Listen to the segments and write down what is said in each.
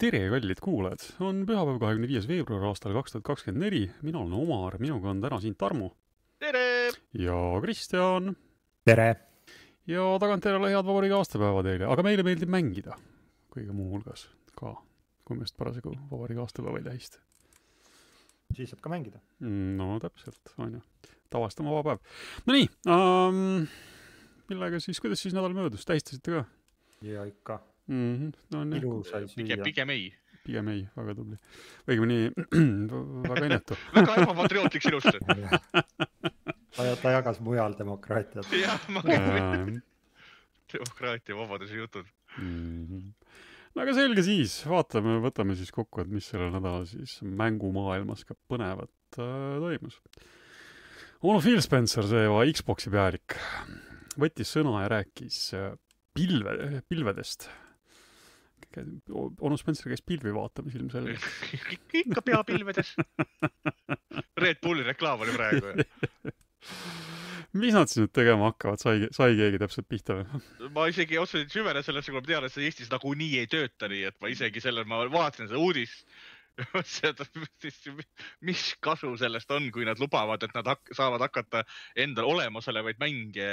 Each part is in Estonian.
tere, kallid kuulajad! on pühapäev, kahekümne viies veebruar aastal kaks tuhat kakskümmend neli. mina olen Omar, minuga on täna siin Tarmo tere! ja Kristjan tere! ja tagantjärele head vabariigi aastapäeva teile, aga meile meeldib mängida kõige muu hulgas ka, kui me just parasjagu vabariigi aastapäeva ei tähista. siis saab ka mängida. no täpselt, on ju. tavaliselt on vaba päev. Nonii um,, millega siis, kuidas siis nädal möödus, tähistasite ka? ja ikka mm. -hmm. No, on, ilusai süüa. pigem ei. pigem ei, väga tubli. õigemini väga inetu väga ebapatriootlik sinust ta, ta jagas mujal demokraatiat. jah, ma käin. demokraatia, vabaduse jutud mm. -hmm. no aga selge siis, vaatame, võtame siis kokku, et mis sellel nädalal siis mängumaailmas ka põnevat äh, toimus. onu Phil Spencer, see Xbox'i pealik, võttis sõna ja rääkis äh, pilve, pilvedest onu Spencer käis pilvi vaatamas ilmselgelt. ikka peapilvedes. Red Bulli reklaam oli praegu mis nad siis nüüd tegema hakkavad, sai, sai keegi täpselt pihta või? ma isegi otseselt ei süvene sellesse, kuna ma tean, et see Eestis nagunii ei tööta, nii et ma isegi sellel, ma vaatasin seda uudist. Mis kasu sellest on, kui nad lubavad, et nad hak saavad hakata endal olemasolevaid mänge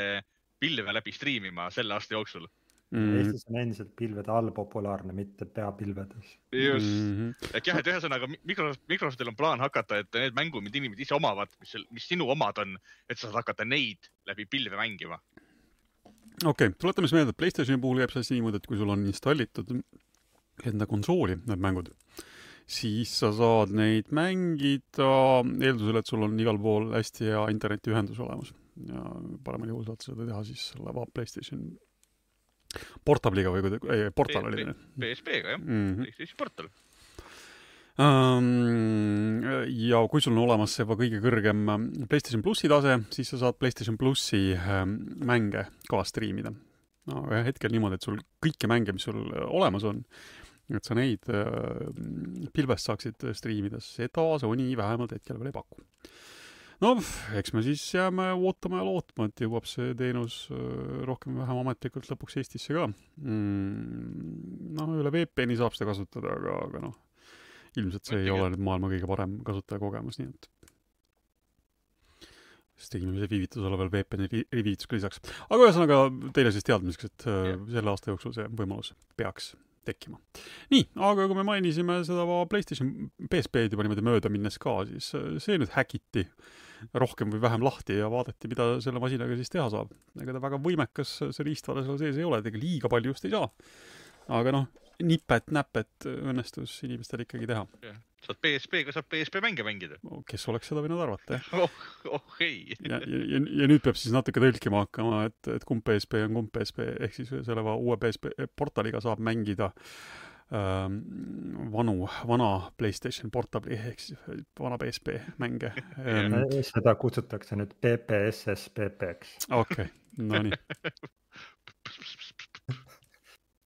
pilve läbi striimima selle aasta jooksul mm.. Eestis on endiselt pilvede all populaarne, mitte peapilvedes. just mm, -hmm. et jah, et ühesõnaga Microsoft, Microsoftil on plaan hakata, et need mängud, mida inimesed ise omavad, mis, mis sinu omad on, et sa saad hakata neid läbi pilve mängima. okei okay,, tuletame siis meelde, et Playstationi puhul käib see asi niimoodi, et kui sul on installitud enda konsooli need mängud, siis sa saad neid mängida eeldusel, et sul on igal pool hästi hea internetiühendus olemas ja paremal juhul saad seda teha siis selle Playstation Portabliga või kuidagi, ei, portal oli. PSP-ga jah mm -hmm., PlayStation Portal ja kui sul on olemas see juba kõige kõrgem PlayStation plussi tase, siis sa saad PlayStation plussi ähm, mänge ka striimida. no hetkel niimoodi, et sul kõiki mänge, mis sul olemas on, et sa neid äh, pilvest saaksid striimida, seda Sony vähemalt hetkel veel ei paku no eks me siis jääme ootama ja lootma, et jõuab see teenus äh, rohkem või vähem ametlikult lõpuks Eestisse ka mm,. noh, üle VPN-i saab seda kasutada, aga, aga noh, ilmselt see ei ole nüüd maailma kõige parem kasutajakogemus, nii et striimimise viivitusele veel VPN-i viivitus ka lisaks. aga ühesõnaga teile siis teadmiseks, et ja. Äh, selle aasta jooksul see võimalus peaks tekkima. nii, aga kui me mainisime seda PlayStation PSP-d juba niimoodi mööda minnes ka, siis äh, see nüüd häkiti äh, rohkem või vähem lahti ja vaadati, mida selle masinaga siis teha saab. ega ta väga võimekas see riistvara seal sees ei ole, ega liiga palju just ei saa. aga noh, nipet-näpet õnnestus inimestel ikkagi teha. saad PSP-ga, saab PSP mänge mängida. kes oleks seda võinud arvata, jah. oh, oh ei. ja, ja, ja, ja nüüd peab siis natuke tõlkima hakkama, et, et kumb PSP on kumb PSP, ehk siis selle uue PSP portaliga saab mängida äh, vanu, vana Playstation Portable'i ehk siis vana PSP mänge ähm, seda kutsutakse nüüd PPSSPP-ks. okei okay., no nii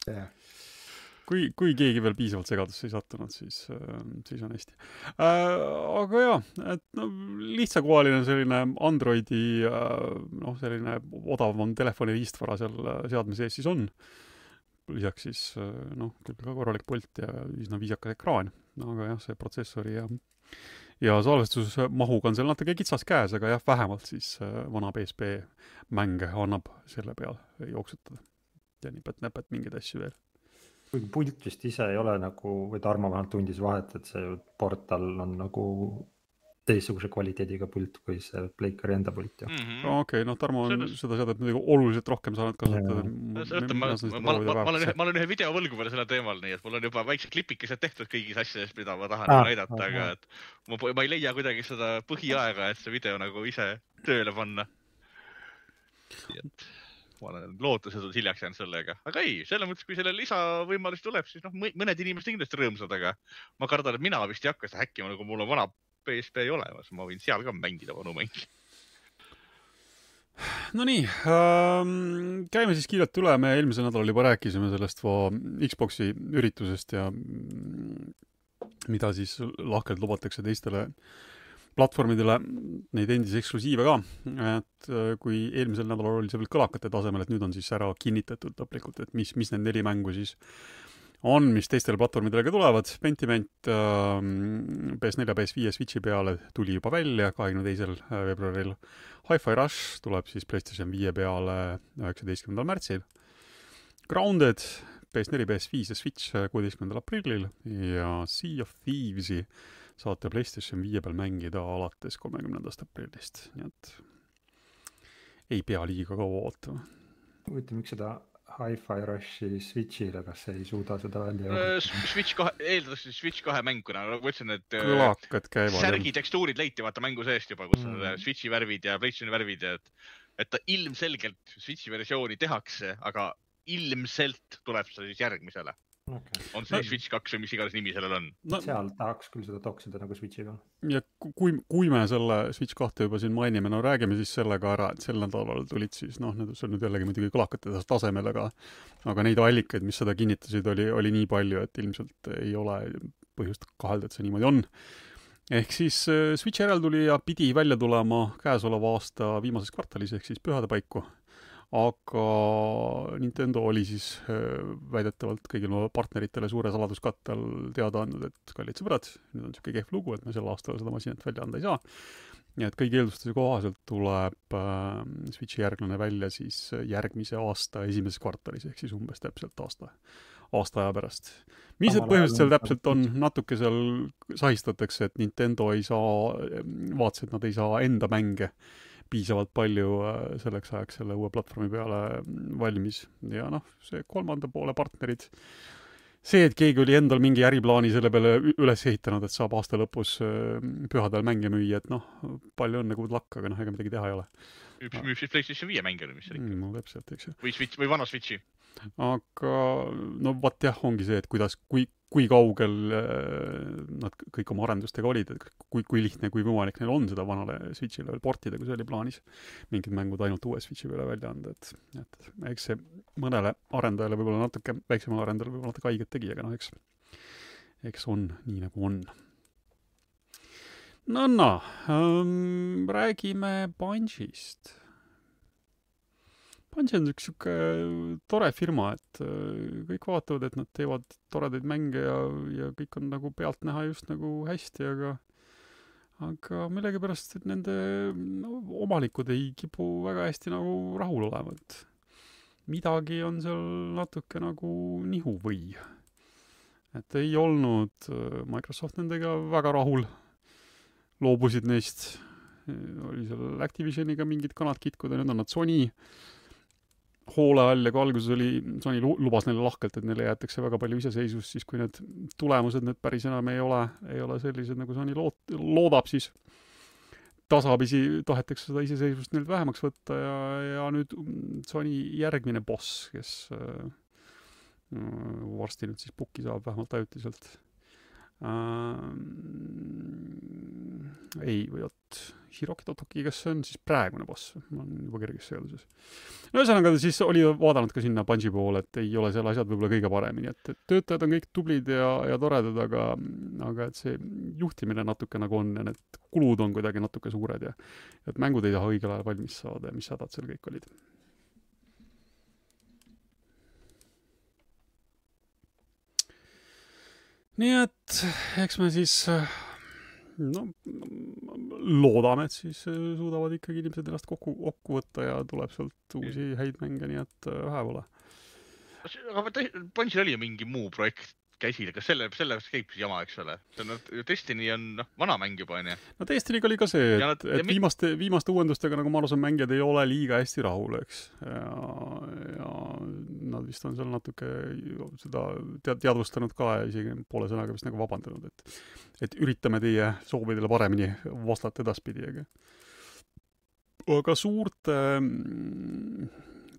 yeah. kui, kui keegi veel piisavalt segadusse ei sattunud, siis, ähm, siis on hästi äh,. aga jaa, et no lihtsakohaline selline Androidi äh, noh, selline odavam telefoni riistvara seal äh, seadme sees siis on lisaks siis äh, noh, küll ka korralik pult ja üsna viisakas ekraan, aga jah, see protsessori ja ja salvestusmahuga on seal natuke kitsas käes, aga jah, vähemalt siis äh, vana PSP mänge annab selle peal jooksutada. ja nipet-näpet mingeid asju veel. kuigi pult vist ise ei ole nagu, või Tarmo vähemalt tundis vahet, et see portal on nagu teistsuguse kvaliteediga pult kui see Pleikari enda pult ju mm -hmm.. okei okay,, noh, Tarmo on Selles... seda seadet muidugi oluliselt rohkem saanud kasutada. ma, ma, ma, ma olen ühe, ma olen ühe video võlgu veel sellel teemal, nii et mul on juba väiksed klipikesed tehtud kõigis asjades, mida ma tahan ah, näidata ah,, aga et ma, ma ei leia kuidagi seda põhiaega, et see video nagu ise tööle panna. et ma olen lootusetult hiljaks jäänud sellega, aga ei, selles mõttes, kui selle lisavõimalus tuleb, siis noh, mõned inimesed kindlasti rõõmsad, aga ma kardan, et mina vist ei hakka seda häkkima, nagu mul on vana PSP olemas, ma võin seal ka mängida vanu mänge. Nonii ähm,, käime siis kiirelt üle, me eelmisel nädalal juba rääkisime sellest Xbox'i üritusest ja mida siis lahkelt lubatakse teistele platvormidele, neid endisi eksklusiive ka, et äh, kui eelmisel nädalal oli see veel kõlakate tasemel, et nüüd on siis ära kinnitatud lõplikult, et mis, mis need neli mängu siis on, mis teistele platvormidele ka tulevad, Pentiment äh, PS4 ja PS5 Switchi peale tuli juba välja kahekümne teisel äh, veebruaril. Hi-Fi Rush tuleb siis PlayStation viie peale üheksateistkümnendal märtsil. Grounded PS4, PS5 ja Switch äh, kuueteistkümnendal aprillil ja Sea of Thieves'i saate PlayStation viie peal mängida alates kolmekümnendast aprillist, nii et ei pea liiga kaua ootama. huvitav, miks seda Hi-Fi Rushi Switch'ile, kas ei suuda seda välja jõuda uh,? Switch kahe, eeldatavasti Switch kahe mäng, kuna ma ütlesin, et äh, kõlakad käivad. särgi tekstuurid leiti vaata mängu seest juba, kus mm. on Switch'i värvid ja PlayStationi värvid ja et, et ta ilmselgelt Switch'i versiooni tehakse, aga ilmselt tuleb see siis järgmisele okay.. on see no, Switch kaks või mis iganes nimi sellel on no,. seal tahaks küll seda toksida nagu Switchi peal. ja kui, kui me selle Switch kahte juba siin mainime, no räägime siis selle ka ära, et sel nädalal tulid siis noh, need, see on nüüd jällegi muidugi kõlakate tasemel, aga aga neid allikaid, mis seda kinnitasid, oli, oli nii palju, et ilmselt ei ole põhjust kahelda, et see niimoodi on ehk siis äh, Switch järeltulija pidi välja tulema käesoleva aasta viimases kvartalis ehk siis pühade paiku aga Nintendo oli siis äh, väidetavalt kõigile oma partneritele suure saladuskatte all teada andnud, et kallid sõbrad, nüüd on niisugune kehv lugu, et me sel aastal seda masinat välja anda ei saa. nii et kõigi eeldustuse kohaselt tuleb äh, Switchi järglane välja siis järgmise aasta esimeses kvartalis, ehk siis umbes täpselt aasta, aasta aja pärast. mis need põhjused seal täpselt on, natuke seal sahistatakse, et Nintendo ei saa, vaatas, et nad ei saa enda mänge äh, piisavalt palju äh, selleks ajaks selle uue platvormi peale mm, valmis ja noh, see kolmanda poole partnerid, see, et keegi oli endal mingi äriplaani selle peale üles ehitanud, et saab aasta lõpus äh, pühadel mänge müüa, et noh, palju õnne, good luck, aga noh, ega midagi teha ei ole. müüb siis PlayStation viie mänge või mis seal ikka mm,? no täpselt, eks ju. või Switch või vana Switchi aga no vot jah, ongi see, et kuidas, kui, kui kaugel äh, nad kõik oma arendustega olid, et kui, kui lihtne, kui võimalik neil on seda vanale Switch'ile veel portida, kui see oli plaanis, mingid mängud ainult uue Switch'i peale välja anda, et, et eks see mõnele arendajale võib-olla natuke, väiksemale arendajale võib-olla natuke haiget tegi, aga noh, eks, eks on nii, nagu on. no, no ähm, räägime Bungist Bungi on üks sihuke tore firma, et äh, kõik vaatavad, et nad teevad toredaid mänge ja, ja kõik on nagu pealtnäha just nagu hästi, aga aga millegipärast, nende no, omanikud ei kipu väga hästi nagu rahul olema, et midagi on seal natuke nagu nihu või. et ei olnud äh, Microsoft nendega väga rahul, loobusid neist, oli seal Activisioniga mingid kanad kitkuda, nüüd on nad Sony hoole all ja kui alguses oli, Sony lubas neile lahkelt, et neile jäetakse väga palju iseseisvust, siis kui need tulemused nüüd päris enam ei ole, ei ole sellised, nagu Sony loot-, loodab, siis tasapisi tahetakse seda iseseisvust neilt vähemaks võtta ja, ja nüüd Sony järgmine boss, kes äh, varsti nüüd siis pukki saab, vähemalt ajutiselt äh,. ei, või oot, Hiroki Totoki, kas see on siis praegune boss? ma olen juba kerges segaduses. no ühesõnaga, siis oli vaadanud ka sinna Bungi poole, et ei ole seal asjad võib-olla kõige paremini, et, et töötajad on kõik tublid ja, ja toredad, aga, aga et see juhtimine natuke nagu on ja need kulud on kuidagi natuke suured ja et mängud ei taha õigel ajal valmis saada ja mis hädad seal kõik olid nii et eks me siis no loodame, et siis äh, suudavad ikkagi inimesed ennast kokku, kokku võtta ja tuleb sealt uusi häid mänge, nii et äh, vähe pole. aga Bungil oli mingi muu projekt käsil, kas selle, selle jaoks käib jama, eks ole? see on, Destiny on noh, vana mäng juba onju. no Destiny'ga oli ka see, et, et, et viimaste, viimaste uuendustega, nagu ma aru saan, mängijad ei ole liiga hästi rahul, eks. ja, ja nad vist on seal natuke seda tead-, teadvustanud ka ja isegi poole sõnaga vist nagu vabandanud, et et üritame teie soovidele paremini vastata edaspidi, aga aga suurte mm,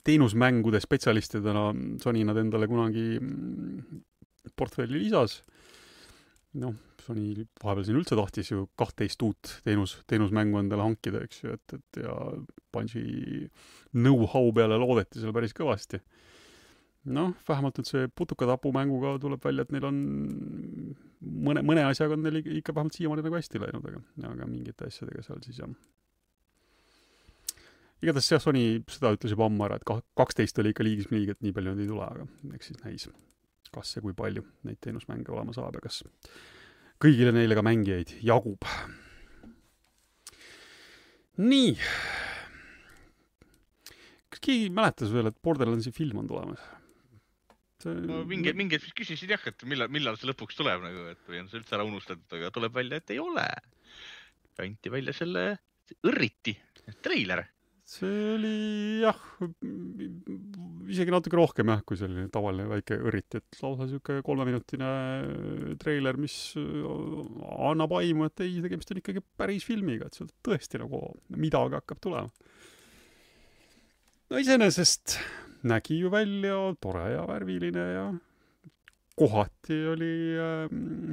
teenusmängude spetsialistidena Sony nad endale kunagi mm, portfelli lisas. noh, Sony vahepeal siin üldse tahtis ju kahtteist uut teenus, teenusmängu endale hankida, eks ju, et, et ja Bungi know-how peale loodeti seal päris kõvasti. noh, vähemalt nüüd see putukatapu mänguga tuleb välja, et neil on mõne, mõne asjaga on neil ikka vähemalt siiamaani nagu hästi läinud, aga, aga mingite asjadega seal siis jah igatahes jah, Sony seda ütles juba ammu ära, et kaksteist oli ikka liigis liig, et nii palju neid ei tule, aga eks siis näis kas ja kui palju neid teenusmänge olema saab ja kas kõigile neile ka mängijaid jagub. nii. kas keegi mäletas veel, et Borderlandsi film on tulemas? no mingi, hetk küsisin jah, et millal, millal see lõpuks tuleb nagu, et või on see üldse ära unustatud, aga tuleb välja, et ei ole. anti välja selle õrriti treiler see oli jah, isegi natuke rohkem jah, kui selline tavaline väike õrit, et lausa niisugune kolmeminutine treiler, mis annab aimu, et ei, tegemist on ikkagi päris filmiga, et sealt tõesti nagu midagi hakkab tulema. no iseenesest nägi ju välja tore ja värviline ja kohati oli äh,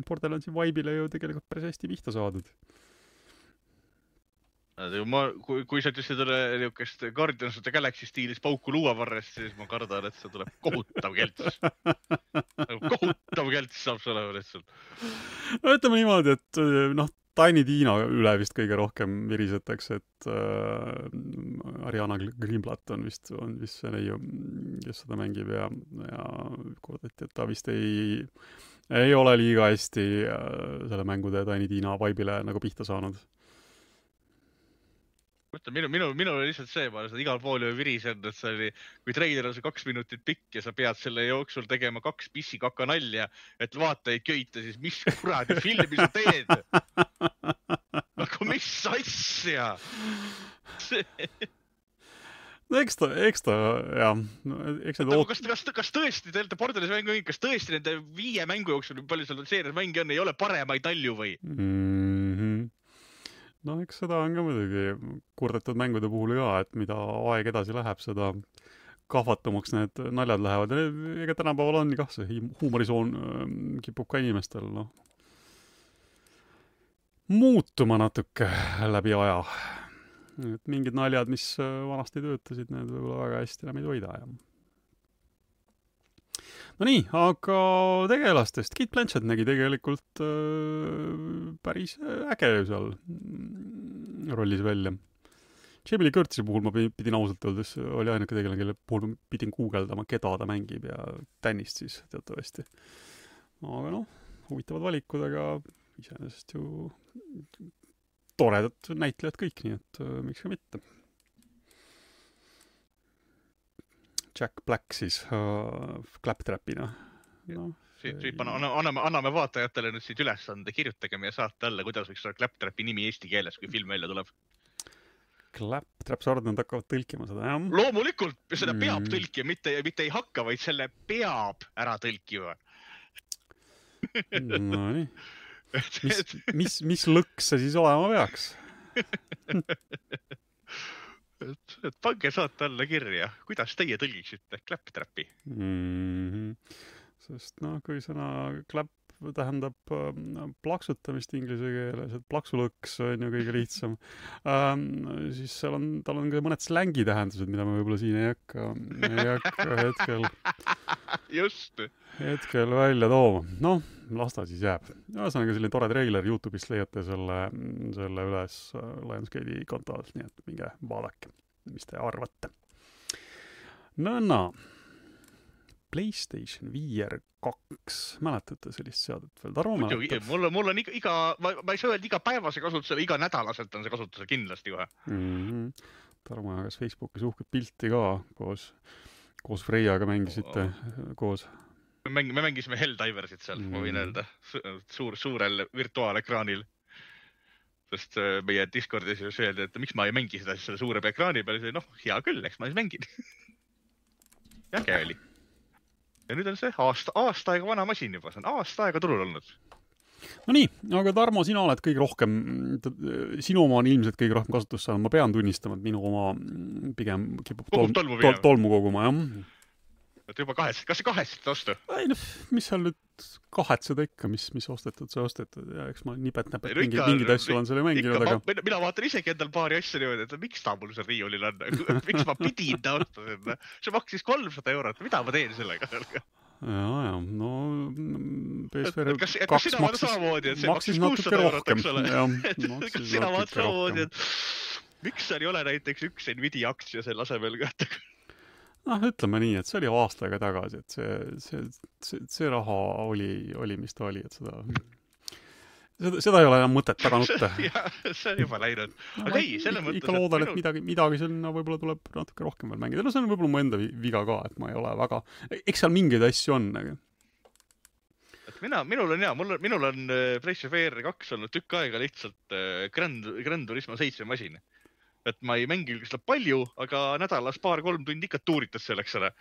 Borderlandsi vibe'ile ju tegelikult päris hästi pihta saadud ma, kui, kui sa ütlesid niisugust Guardians of the Galaxy stiilis pauku luuavarrest, siis ma kardan, et see tuleb kohutav kelts nagu kohutav kelts saab see olema lihtsalt. no ütleme niimoodi, et noh, Tiny Tiina üle vist kõige rohkem virisetakse, et äh, Ariana Greenblatt on vist, on vist see neiu, kes seda mängib ja, ja kordati, et ta vist ei, ei ole liiga hästi äh, selle mängude Tiny Tiina vibe'ile nagu pihta saanud mõtle, minu, minu, minul oli lihtsalt see, ma olen seda igal pool ju virisenud, et see oli, kui treiler on see kaks minutit pikk ja sa pead selle jooksul tegema kaks pissikaka nalja, et vaatajaid köita, siis mis kuradi filmi sa teed? nagu mis asja? no eks ta, eks ta jah, eks need oot-. kas, kas, kas tõesti, te olete Bordelis mängu mänginud, kas tõesti nende viie mängu jooksul, palju seal seerias mänge on, ei ole paremaid nalju või mm? -hmm noh, eks seda on ka muidugi kurdetud mängude puhul ka, et mida aeg edasi läheb, seda kahvatumaks need naljad lähevad ja ega tänapäeval on kah see huumorisoon kipub ka inimestel noh, muutuma natuke läbi aja. et mingid naljad, mis vanasti töötasid, need võib-olla väga hästi enam ei toida ja Nonii, aga tegelastest, Kate Blanchett nägi tegelikult äh, päris äge ju seal mm, rollis välja. Jamie Lee Curtise puhul ma pidin ausalt öeldes, oli ainuke tegelane, kelle puhul ma pidin guugeldama, keda ta mängib ja Danist siis teatavasti. aga noh, huvitavad valikud, aga iseenesest ju toredad näitlejad kõik, nii et äh, miks ka mitte Jack Black siis äh, Claptrapina no,. siit, anname, anname, anname vaatajatele nüüd siit ülesande, kirjutage meie saate alla, kuidas võiks olla Claptrapi nimi eesti keeles, kui film välja tuleb. Claptrap, sa arvad, nad hakkavad tõlkima seda, jah? loomulikult, seda mm. peab tõlkima, mitte, mitte ei hakka, vaid selle peab ära tõlkima Nonii. mis, mis, mis lõks see siis olema peaks et, et pange saate alla kirja, kuidas teie tõlgiksite claptrap'i mm? -hmm. sest noh, kui sõna clap tähendab äh, plaksutamist inglise keeles, et plaksulõks on ju kõige lihtsam ähm,, siis seal on, tal on ka mõned slängi tähendused, mida me võib-olla siin ei hakka, ei hakka hetkel just. hetkel välja tooma. noh, las ta siis jääb. ühesõnaga selline tore treiler, Youtube'ist leiate selle, selle üles Lionsgate'i kontolt, nii et minge vaadake, mis te arvate. nõnda PlayStation VR kaks, mäletate sellist seadet veel? Tarmo mäletab? mul mul on iga, iga, ma, ma ei saa öelda igapäevase kasutusele, iganädalaselt on see kasutusel kindlasti kohe mm. -hmm. Tarmo jagas Facebookis uhket pilti ka koos, koos Freiaga mängisite oh. koos. me mäng-, me mängisime Helldiversit seal mm, -hmm. ma võin mhm. öelda, suur, suurel virtuaalekraanil sest äh, meie Discordis just öeldi, et miks ma ei mängi seda siis selle suure ekraani peal, siis noh, hea küll, eks ma siis mängin äge oli ja nüüd on see aasta, aasta aega vana masin juba, see on aasta aega turul olnud. Nonii, aga Tarmo, sina oled kõige rohkem, sinu oma on ilmselt kõige rohkem kasutust saanud, ma pean tunnistama, et minu oma pigem kipub tolm, tolmu, tol, tolmu koguma, jah et juba kahetsed, kas sa kahetsed ostu? ei noh, mis seal nüüd kahetseda ikka, mis, mis ostetud, see ostetud ja eks ma nipet-näpet no, mingeid, mingeid asju olen seal ju mänginud, aga. mina vaatan isegi endal paari asja niimoodi, et miks ta mul seal riiulil on miks ma pidin ta ostma sinna, see maksis kolmsada eurot, mida ma teen sellega ja, ja no PSVR kas, kas sina vaatad samamoodi, et see maksis kuussada eurot, eks ole? kas sina vaatad samamoodi, et miks seal ei ole näiteks üks Nvidia aktsia selle asemel ka? Noh, ütleme nii, et see oli aasta aega tagasi, et see, see, see, see raha oli, oli, mis ta oli, et seda seda, seda ei ole enam mõtet taga nutta. see on juba läinud. aga ei, selles mõttes. ikka loodan, et midagi, midagi sinna võib-olla tuleb natuke rohkem veel mängida. no see on võib-olla mu enda viga ka, et ma ei ole väga, eks seal mingeid asju on, aga. et mina, minul on hea, mul on, minul on PlayStation VR kaks olnud tükk aega lihtsalt äh, Grand, Grand Turismo seitse masin. Et ma ei mängi seda palju, aga nädalas paar-kolm tundi ikka tuuritad seal, eks ole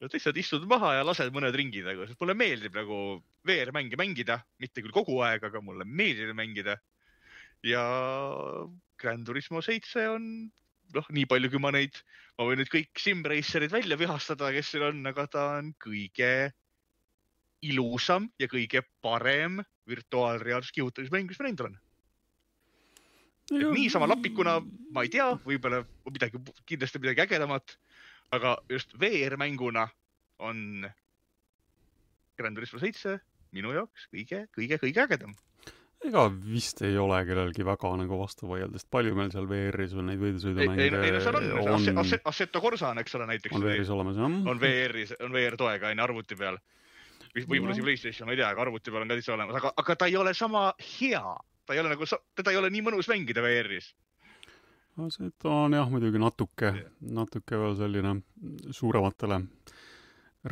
lihtsalt istud maha ja lased mõned ringid nagu, sest mulle meeldib nagu VR-mänge mängida, mitte küll kogu aeg, aga mulle meeldib mängida. ja Grand Turismo seitse on noh, nii palju, kui ma neid, ma võin nüüd kõik Simracerid välja vihastada, kes siin on, aga ta on kõige ilusam ja kõige parem virtuaalreaalsus kihutamismäng, mis ma näinud olen. Niisama lapikuna, ma ei tea, võib-olla midagi, kindlasti midagi ägedamat aga just VR-mänguna on Gran Turismo seitse minu jaoks kõige, kõige, kõige ägedam. ega vist ei ole kellelgi väga nagu vastu vaielda, sest palju meil seal VR-is on neid võidusõidumänge. ei, ei no seal on, on... Assetto Corsa on, eks ole, näiteks. on VR-is olemas, jah. on VR-is, on VR toega, onju, arvuti peal. võib-olla isegi PlayStation, ma ei tea, aga arvuti peal on ka täitsa olemas, aga, aga ta ei ole sama hea. Ta ei ole nagu, teda ei ole nii mõnus mängida VR-is no see on jah, muidugi natuke, natuke veel selline suurematele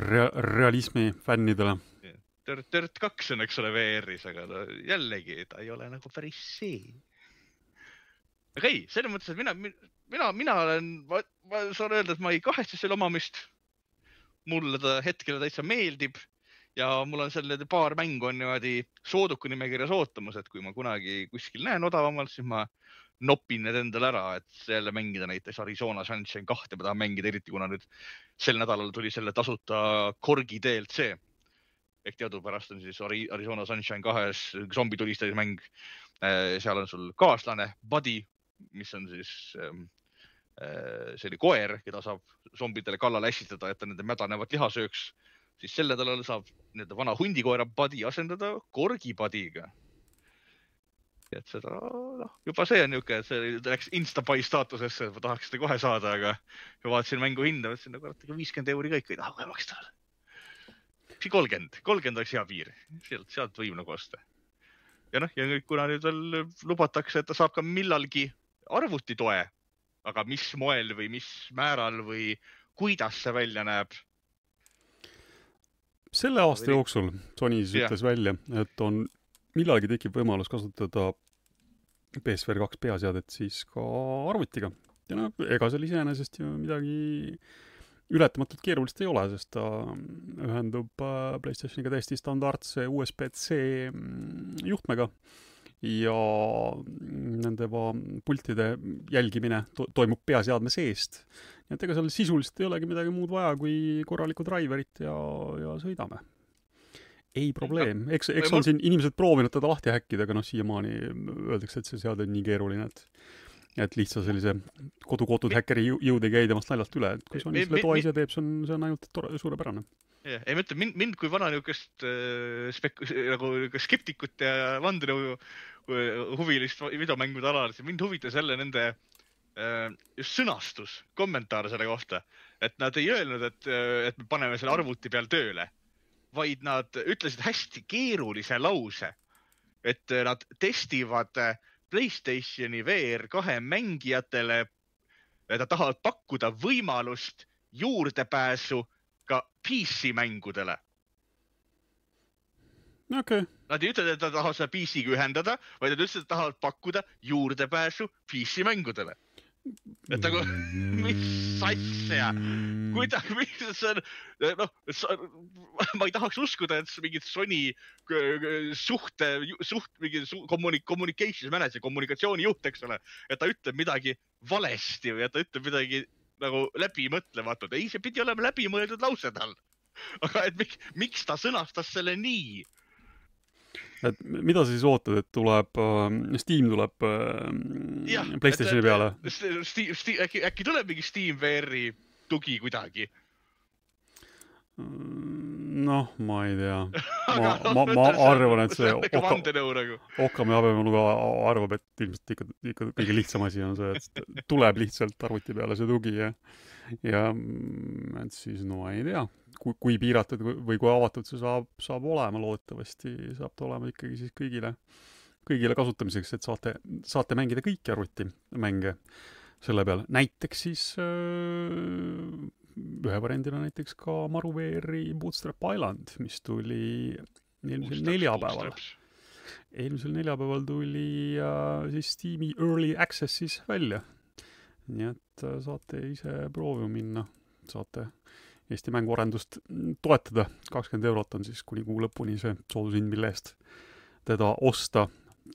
rea-, realismi fännidele. Dirt, Dirt kaks on, eks ole, VR-is, aga ta jällegi, ta ei ole nagu päris see. aga ei, selles mõttes, et mina, mina, mina olen, ma, ma saan öelda, et ma ei kahetse selle omamist. mulle ta hetkel täitsa meeldib ja mul on seal paar mängu on niimoodi sooduku nimekirjas ootamas, et kui ma kunagi kuskil näen odavamalt, siis ma nopin need endale ära, et jälle mängida näiteks Arizona Sunshine kahte ma tahan mängida, eriti kuna nüüd sel nädalal tuli selle tasuta Korgi DLC. ehk teadupärast on siis Arizona Sunshine kahes zombi tulistamismäng. Äh, seal on sul kaaslane, buddy, mis on siis ähm, äh, see oli koer, keda saab zombidele kallale ässitada, et ta nende mädanevat liha sööks. Siis sel nädalal saab nii-öelda vana hundikoera buddy asendada korgi buddy'ga et seda, noh, juba see on niisugune, see läks Instabuy staatusesse, ma tahaks seda kohe saada, aga ja vaatasin mängu hinda, mõtlesin, no kurat, viiskümmend euri kõik ei taha kohe maksta. kolmkümmend, kolmkümmend oleks hea piir, sealt, sealt võib nagu osta. ja noh, ja kuna nüüd veel lubatakse, et ta saab ka millalgi arvutitoe, aga mis moel või mis määral või kuidas see välja näeb selle aasta jooksul Sony siis ütles välja, et on millalgi tekib võimalus kasutada PSVR kaks peaseadet siis ka arvutiga. ja noh, ega seal iseenesest ju midagi ületamatult keerulist ei ole, sest ta ühendub äh, PlayStationiga täiesti standardse USB-C mm, juhtmega ja nende pultide jälgimine to toimub peaseadme seest. nii et ega seal sisuliselt ei olegi midagi muud vaja kui korralikku driverit ja, ja sõidame ei probleem, eks, eks on siin inimesed proovinud teda lahti häkkida, aga noh, siiamaani öeldakse, et see seade on nii keeruline, et et lihtsalt sellise kodu-kotud häkkeri jõud ei käi temast naljalt üle, et kui Sony selle toa ise teeb, see on, see on ainult tore, suurepärane. Jah, ei ma ütlen, mind, mind kui vana niisugust äh, spek-, nagu skeptikut ja vandenõu äh, huvilist videomängude alal, siis mind huvitas jälle nende äh, just sõnastus, kommentaar selle kohta, et nad ei öelnud, et, äh, et me paneme selle arvuti peal tööle vaid nad ütlesid hästi keerulise lause, et nad testivad Playstationi VR kahe mängijatele. Nad tahavad pakkuda võimalust juurdepääsu ka PC mängudele. okei. Okay.. Nad ei ütle, et nad tahavad seda PC-ga ühendada, vaid nad ütlesid, et tahavad pakkuda juurdepääsu PC mängudele. Et nagu, mis asja, kuidagi, mis see on, noh, ma ei tahaks uskuda, et mingid Sony suhte, suht, mingi kommunik-, communication manager, kommunikatsioonijuht, eks ole, et ta ütleb midagi valesti või et ta ütleb midagi nagu läbimõtlematut. ei, see pidi olema läbimõeldud lause tal. aga et miks, miks ta sõnastas selle nii? et mida sa siis ootad, et tuleb äh,, Steam tuleb äh, ja, Playstationi peale? Steam, Steam, äkki, äkki tuleb mingi Steam VR-i tugi kuidagi? Mm, noh, ma ei tea. ma, ma, ma arvan, et see nagu. Okkami habemõnuga arvab, et ilmselt ikka, ikka kõige lihtsam asi on see, et tuleb lihtsalt arvuti peale see tugi ja ja et siis no ei tea, kui, kui piiratud või kui avatud see saab, saab olema, loodetavasti saab ta olema ikkagi siis kõigile, kõigile kasutamiseks, et saate, saate mängida kõiki arvutimänge selle peal. näiteks siis öö, ühe variandina näiteks ka Maruveeri Bootstrap Island, mis tuli eelmisel neljapäeval. eelmisel neljapäeval tuli äh, siis Steam'i Early Access'is välja. nii et äh, saate ise proovima minna, saate Eesti mänguarendust toetada, kakskümmend eurot on siis kuni kuu lõpuni see soodushind, mille eest teda osta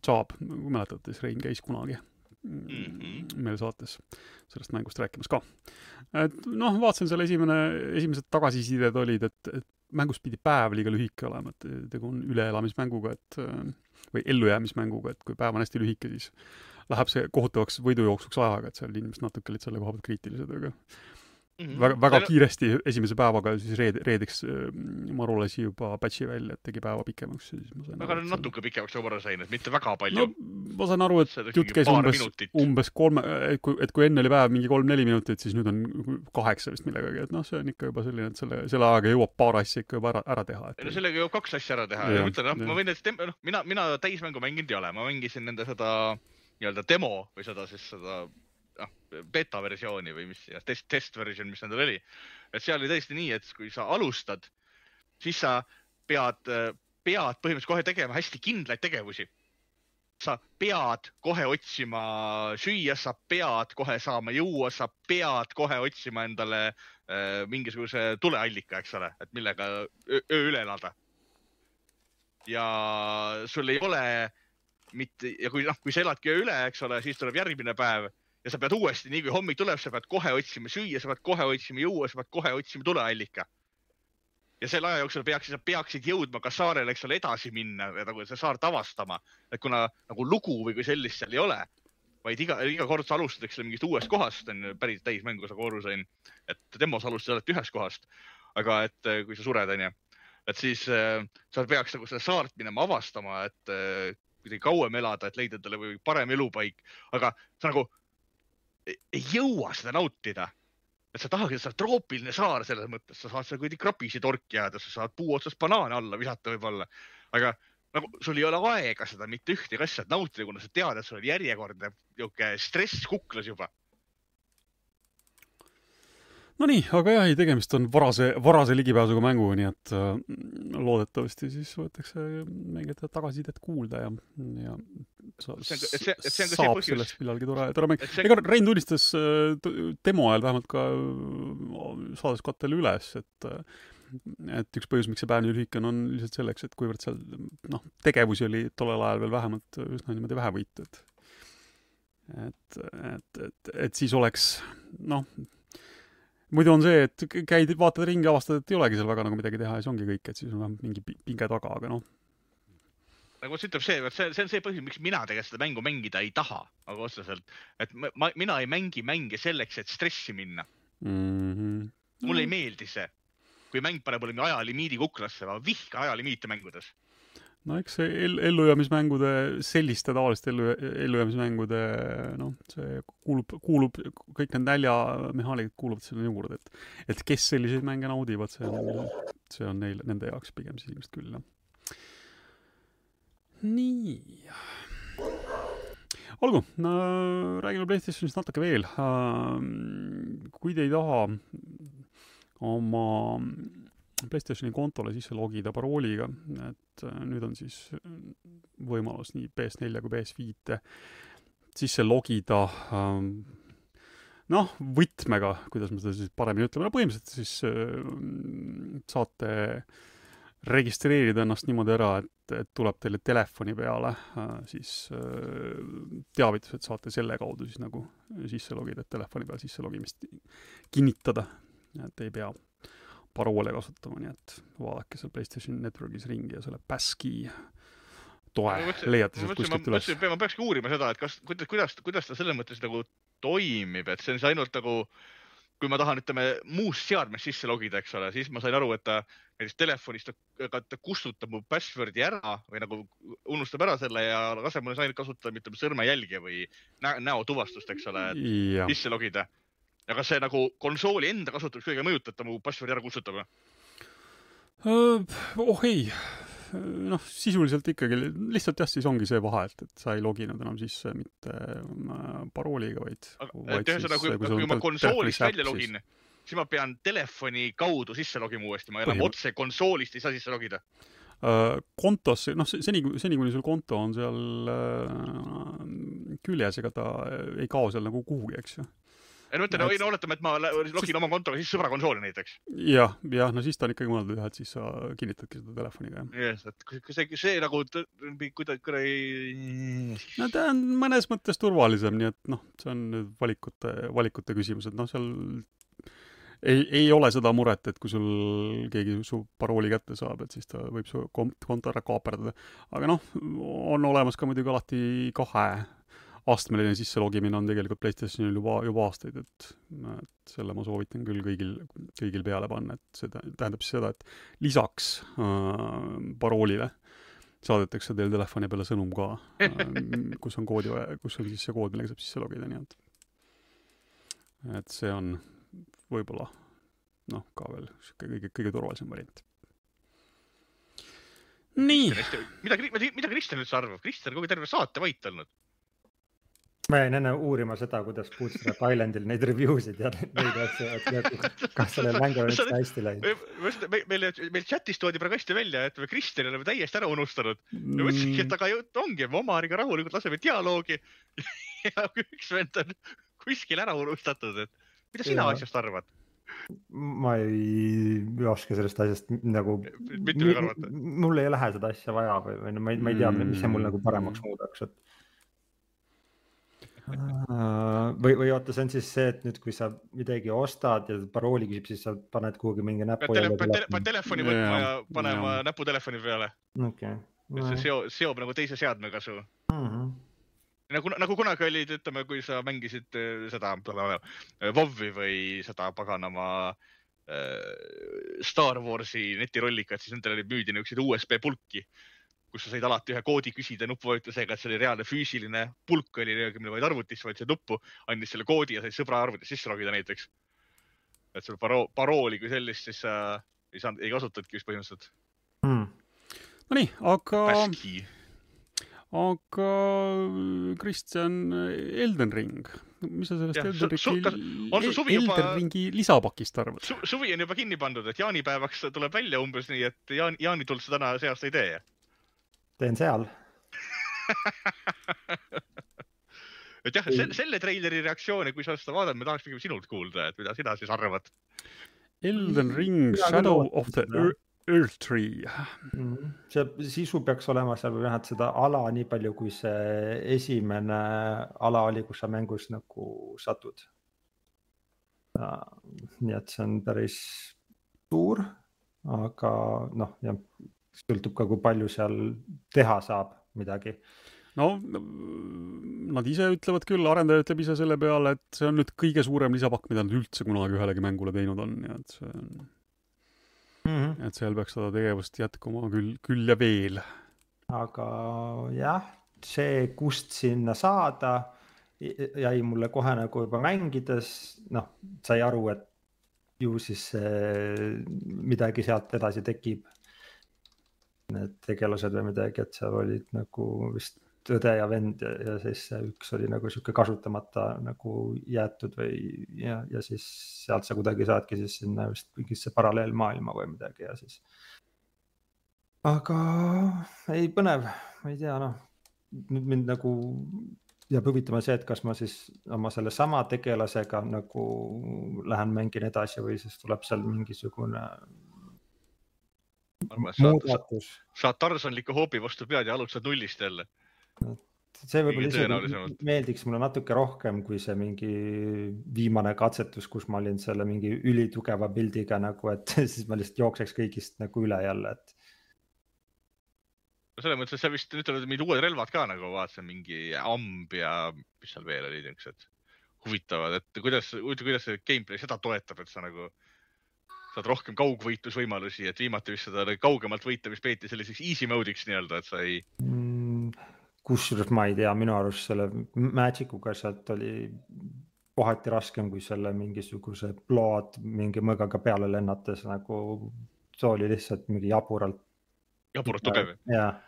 saab, mäletate, siis Rein käis kunagi mm -hmm. meil saates sellest mängust rääkimas ka. et noh, vaatasin selle esimene, esimesed tagasisided olid, et, et mängust pidi päev liiga lühike olema, et tegu on üleelamismänguga, et või ellujäämismänguga, et kui päev on hästi lühike, siis läheb see kohutavaks võidujooksuks ajaga, et seal inimesed natuke olid selle koha pealt kriitilised, aga Mm -hmm. väga, väga Selle... kiiresti esimese päevaga siis reed-, reedeks äh, Maru lasi juba batch'i välja, et tegi päeva pikemaks ja siis ma sain aga natuke seal... pikemaks nagu ma aru sain, et mitte väga palju. no ma saan aru, et jutt käis umbes, umbes kolme, et kui, et kui enne oli päev mingi kolm-neli minutit, siis nüüd on kaheksa vist millegagi, et noh, see on ikka juba selline, et selle, selle ajaga jõuab paar asja ikka juba ära, ära teha. ei no sellega jõuab kaks asja ära teha ja, ja mõtlen, noh, ma võin, et noh, mina, mina täismängu mänginud ei ole, ma mängisin nende seda nii-öelda demo või seda siis seda noh, beeta versiooni või mis test, test version, mis nendel oli. et seal oli tõesti nii, et kui sa alustad, siis sa pead, pead põhimõtteliselt kohe tegema hästi kindlaid tegevusi. sa pead kohe otsima süüa, sa pead kohe saama juua, sa pead kohe otsima endale äh, mingisuguse tuleallika, eks ole, et millega öö üle elada. ja sul ei ole mitte ja kui noh, kui sa eladki üle, eks ole, siis tuleb järgmine päev ja sa pead uuesti, nii kui hommik tuleb, sa pead kohe otsima süüa, sa pead kohe otsima juua, sa pead kohe otsima tuleallika. ja selle aja jooksul peaksid, sa peaksid jõudma ka saarele, eks ole, edasi minna ja nagu seda saart avastama, et kuna nagu lugu või kui sellist seal ei ole, vaid iga, iga kord sa alustad, eks ole, mingist uuest kohast, on ju päris täismängu sa aru sain, et demos alustad alati ühest kohast. aga et äh, kui sa sured, on ju, et siis äh, sa peaks nagu seda saart minema avastama, et äh, kuidagi kauem elada, et leida endale või parem elupaik, aga sa nagu ei jõua seda nautida. et sa tahaksid, sa oled troopiline saar selles mõttes, sa saad seal kuidagi krapisi torki jääda, sa saad puu otsast banaane alla visata võib-olla, aga nagu sul ei ole aega seda mitte ühtegi asja nautida, kuna sa tead, et sul on järjekordne niisugune stress kuklas juba Nonii, aga jah, ei, tegemist on varase, varase ligipääsuga mänguga, nii et äh, loodetavasti siis võetakse mängijate tagasisidet kuulda ja, ja sa, see on, see, see on saab põhjus. sellest millalgi tore, tore mäng. ega Rein tunnistas äh, demo ajal vähemalt ka äh, saades kattele üles, et äh, et üks põhjus, miks see päev nii lühike on, on lihtsalt selleks, et kuivõrd seal noh, tegevusi oli tollel ajal veel vähemalt üsna niimoodi vähevõitu, et et, et, et, et siis oleks noh, muidu on see, et käid, vaatad ringi, avastad, et ei olegi seal väga nagu midagi teha ja siis ongi kõik, et siis on vähemalt mingi pinge taga, aga noh. nagu see ütleb see, see, see on see põhjus, miks mina tegelikult seda mängu mängida ei taha, aga otseselt, et ma, ma, mina ei mängi mänge selleks, et stressi minna mm. -hmm. mulle ei meeldi see, kui mäng paneb mulle ajalimiidi kuklasse, ma vihkan ajalimiite mängudes no eks see ell-, ellujäämismängude, selliste tavaliste ellu, ellujäämismängude noh, see kuulub, kuulub, kõik need näljamehaanikad kuuluvad sinna juurde, et et kes selliseid mänge naudivad, see on, see on neil, nende jaoks pigem siis ilmselt küll, jah. nii. olgu no,, räägime PlayStationist natuke veel. kui te ei taha oma PlayStationi kontole sisse logida parooliga, et äh, nüüd on siis äh, võimalus nii PS4 kui PS5-e sisse logida ähm, noh, võtmega, kuidas ma seda siis paremini ütleme, no põhimõtteliselt siis äh, saate registreerida ennast niimoodi ära, et, et tuleb teile telefoni peale siis teavitus, et saate selle kaudu siis nagu sisse logida, et telefoni peal sisse logimist kinnitada, et ei pea paroole kasutama, nii et vaadake seal PlayStation Networkis ringi ja selle Baski toe mõtlesin, leiate sealt kuskilt üles. ma peakski uurima seda, et kas, kuidas, kuidas, kuidas ta selles mõttes nagu toimib, et see on siis ainult nagu, kui ma tahan, ütleme muust seadmest sisse logida, eks ole, siis ma sain aru, et ta näiteks telefonist ta, ta kustutab mu password'i ära või nagu unustab ära selle ja asemele sain kasutada, ütleme sõrmejälge või nä näotuvastust, eks ole, sisse logida. Ja kas see nagu konsooli enda kasutamist kuidagi mõjutab, ta mu password'i ära kustutab või? oh ei, noh, sisuliselt ikkagi lihtsalt jah, siis ongi see vahe, et, et sa ei loginud enam sisse mitte äh, parooliga, vaid. et ühesõnaga, kui, kui, kui ma konsoolist välja login, siis ma pean telefoni kaudu sisse logima uuesti, ma enam otse konsoolist ei saa sisse logida äh, kontos, noh, seni, seni kuni sul konto on seal äh, küljes, ega ta ei kao seal nagu kuhugi, eks ju ei no ütle, no oletame, et ma login siis... oma kontoga siis sõbra konsooli näiteks. jah, jah, no siis ta on ikkagi mõeldud jah, et siis sa kinnitadki seda telefoniga, jah. jah, et see, see nagu kuidagi, kuidagi. no ta on mõnes mõttes turvalisem, nii et noh, see on nüüd valikute, valikute küsimus, et noh, seal ei, ei ole seda muret, et kui sul keegi su parooli kätte saab, et siis ta võib su konto ära kaaperdada. aga noh, on olemas ka muidugi alati kahe astmeline sisselogimine on tegelikult PlayStationil juba, juba aastaid, et, et selle ma soovitan küll kõigil, kõigil peale panna, et see tähendab siis seda, et lisaks äh, paroolile saadetakse teil telefoni peale sõnum ka äh,, kus on koodi kus on siis see kood, millega saab sisse logida, nii et et see on võib-olla noh, ka veel niisugune kõige, kõige turvalisem variant nii. mida, mida, mida Kristjan üldse arvab? Kristjan on kogu terve saate vait olnud ma jäin enne uurima seda, kuidas Bootstrap Islandil neid review sid ja neid asju, et kas sellel mängul on üldse hästi läinud. meil, meil, meil chat'is toodi praegu hästi välja, et me Kristjani oleme täiesti ära unustanud mm.. ja mõtlesingi, et aga jutt ongi, me Omariga rahulikult laseme dialoogi ja üks vend on kuskil ära unustatud, et mida sina ja. asjast arvad? ma ei oska sellest asjast nagu. mul ei lähe seda asja vaja või, või no ma ei, ma ei tea, mis see mul nagu paremaks muudaks, et või, või oota, see on siis see, et nüüd, kui sa midagi ostad ja parooli küsib, siis sa paned kuhugi mingi näpu. pead tele, tele, tele, telefoni võtma ja panema ja. näpu telefoni peale. okei okay.. et see seob, seob nagu teise seadmega su mm. -hmm. nagu, nagu kunagi olid, ütleme, kui sa mängisid äh, seda WoW-i või seda paganama äh, Star Warsi netirollikat, siis nendel oli müüdi niisuguseid USB pulki kus sa said alati ühe koodi küsida nupuvajutusega, et see oli reaalne füüsiline pulk oli, mille vaid arvutisse vajutasid nuppu, andis selle koodi ja said sõbra arvutist sisse logida näiteks. et sul paro-, parooli kui sellist siis äh, ei saanud, ei kasutanudki vist põhimõtteliselt hmm.. Nonii, aga. aga Kristjan, Elden Ring, mis sa sellest ja, Elden Ringi, Elden Ringi lisapakist arvad su,? suvi on juba kinni pandud, et jaanipäevaks tuleb välja umbes nii, et jaan, jaanituld sa täna see aasta ei tee teen seal et jah, selle, treileri reaktsiooni, kui sa seda vaatad, me tahaks pigem sinult kuulda, et mida sina siis arvad. Elden Ring, Shadow of the Earth Tree. Mhm. see sisu peaks olema seal või vähemalt seda ala nii palju, kui see esimene ala oli, kus sa mängus nagu satud. nii et see on päris suur, aga noh, jah, sõltub ka, kui palju seal teha saab midagi. no nad ise ütlevad küll, arendaja ütleb ise selle peale, et see on nüüd kõige suurem lisapakk, mida nad üldse kunagi ühelegi mängule teinud on, nii et see on mm, -hmm. et seal peaks seda tegevust jätkuma küll, küll ja veel. aga jah, see, kust sinna saada, jäi mulle kohe nagu juba mängides, noh, sai aru, et ju siis midagi sealt edasi tekib need tegelased või midagi, et seal olid nagu vist õde ja vend ja, ja siis üks oli nagu sihuke kasutamata nagu jäetud või ja, ja siis sealt sa kuidagi saadki siis sinna vist mingisse paralleelmaailma või midagi ja siis. aga ei, põnev, ma ei tea, noh nüüd mind nagu jääb huvitama see, et kas ma siis oma sellesama tegelasega nagu lähen mängin edasi või siis tuleb seal mingisugune muudatus. saad Tarzanliku hoobi vastu pead ja alustad nullist jälle. see võib-olla isegi meeldiks mulle natuke rohkem kui see mingi viimane katsetus, kus ma olin selle mingi ülitugeva pildiga nagu, et siis ma lihtsalt jookseks kõigist nagu üle jälle, et no selles mõttes, et seal vist nüüd tulevad mingid uued relvad ka nagu vaatasin, mingi amb ja mis seal veel olid, niisugused huvitavad, et kuidas, kuidas see gameplay seda toetab, et sa nagu saad rohkem kaugvõitlusvõimalusi, et viimati vist seda kaugemalt võitlemist peeti selliseks easy mode'iks nii-öelda, et sa ei mm,. kusjuures ma ei tea, minu arust selle Magic uga sealt oli kohati raskem kui selle mingisuguse blood mingi mõõgaga peale lennates nagu. see oli lihtsalt mingi jaburalt. jaburalt tugev. jah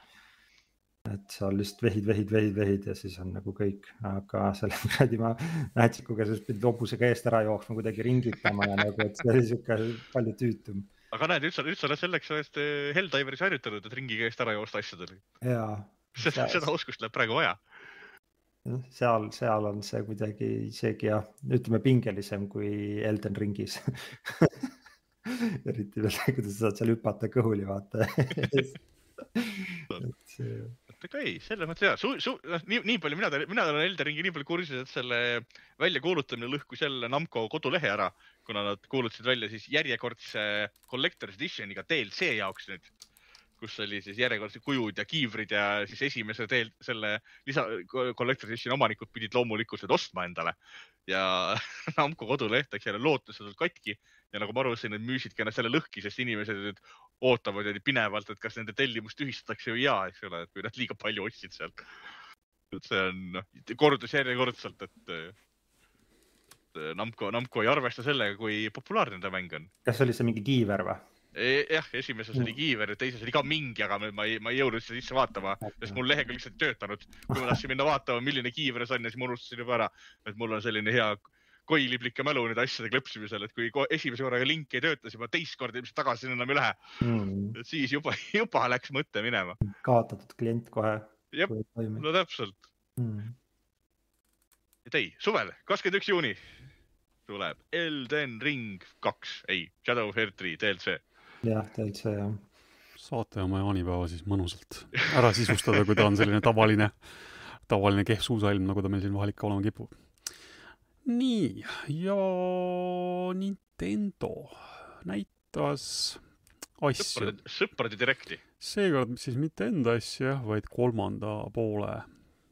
et sa lihtsalt vehid, vehid, vehid, vehid ja siis on nagu kõik, aga selle kuradi ma Mätsikuga siis pidid hobusega eest ära jooksma, kuidagi ringitama ja nagu, et see oli sihuke palju tüütum. aga näed, nüüd sa, nüüd sa oled selleks ajast eh, Helldiveris harjutanud, et ringiga eest ära joosta asjadel. jaa. seda, seda oskust läheb praegu vaja. seal, seal on see kuidagi isegi jah, ütleme pingelisem kui Elden ringis eriti veel, kuidas sa saad seal hüpata kõhuli, vaata et see ei, selles mõttes hea, su-, su-, noh, nii, nii palju mina, mina olen Elderingi nii palju kursis, et selle väljakuulutamine lõhkus jälle Namco kodulehe ära, kuna nad kuulutasid välja siis järjekordse Collector's Editioniga DLC jaoks nüüd kus oli siis järjekordsed kujud ja kiivrid ja siis esimese teel selle lisa Collector's Edition omanikud pidid loomulikult seda ostma endale. ja Namco koduleht läks jälle lootusetult katki ja nagu ma aru sain, nad müüsidki ennast jälle lõhki, sest inimesed ootavad pinevalt, et kas nende tellimus tühistatakse või jaa, eks ole, et kui nad liiga palju ostsid sealt. et see on noh, kordus järjekordselt, et Namco, Namco ei arvesta sellega, kui populaarne ta mäng on. kas oli see mingi kiiver või? E, jah, esimeses oli kiiver ja teises oli ka mingi, aga ma ei, ma ei jõudnud seda sisse vaatama, sest mul lehekülg lihtsalt ei töötanud. kui ma tahtsin minna vaatama, milline kiiver see on ja siis ma unustasin juba ära, et mul on selline hea koiliblike mälu nende asjade kleepsimisel, et kui esimese korraga link ei tööta, siis juba teist korda ilmselt tagasi enam ei lähe mm.. et siis juba, juba läks mõte minema. kaotatud klient kohe. jah, no täpselt mm.. et ei, suvel, kakskümmend üks juuni tuleb Elden Ring kaks, ei, Shadow of three DLC jah, täitsa jah. saate oma jaanipäeva siis mõnusalt ära sisustada, kui ta on selline tavaline, tavaline kehv suusailm, nagu ta meil siin vahel ikka olema kipub. Nii, ja Nintendo näitas asju. sõprade direkti. seekord siis mitte enda asju jah, vaid kolmanda poole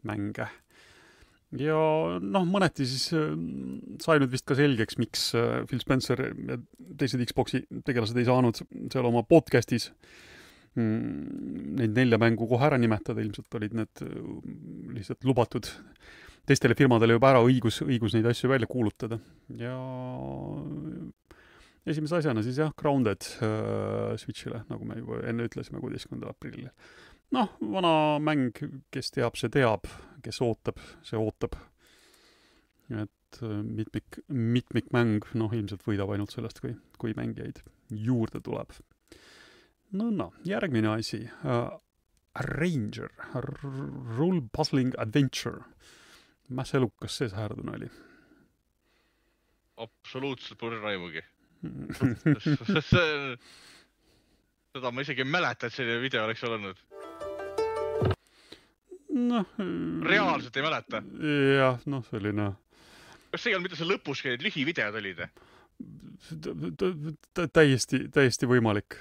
mänge ja noh, mõneti siis äh, sai nüüd vist ka selgeks, miks äh, Phil Spencer ja teised Xbox'i tegelased ei saanud seal oma podcast'is mm, neid nelja mängu kohe ära nimetada, ilmselt olid need äh, lihtsalt lubatud teistele firmadele juba ära õigus, õigus neid asju välja kuulutada. ja esimese asjana siis jah, Grounded äh, Switch'ile, nagu me juba enne ütlesime, kuueteistkümnendal aprillil noh, vana mäng, kes teab, see teab, kes ootab, see ootab. et äh, mitmik, mitmikmäng, noh, ilmselt võidab ainult sellest, kui, kui mängijaid juurde tuleb. nõnda, järgmine asi uh,. Ranger, Rule Puzzling Adventure. Mis elukas see säärdune oli? absoluutselt pole raimugi seda ma isegi ei mäleta, et selline video oleks olnud noh. reaalselt ei mäleta? jah, noh, selline. kas see ei olnud mitte see lõpus, need lühivideod olid? täiesti, täiesti võimalik.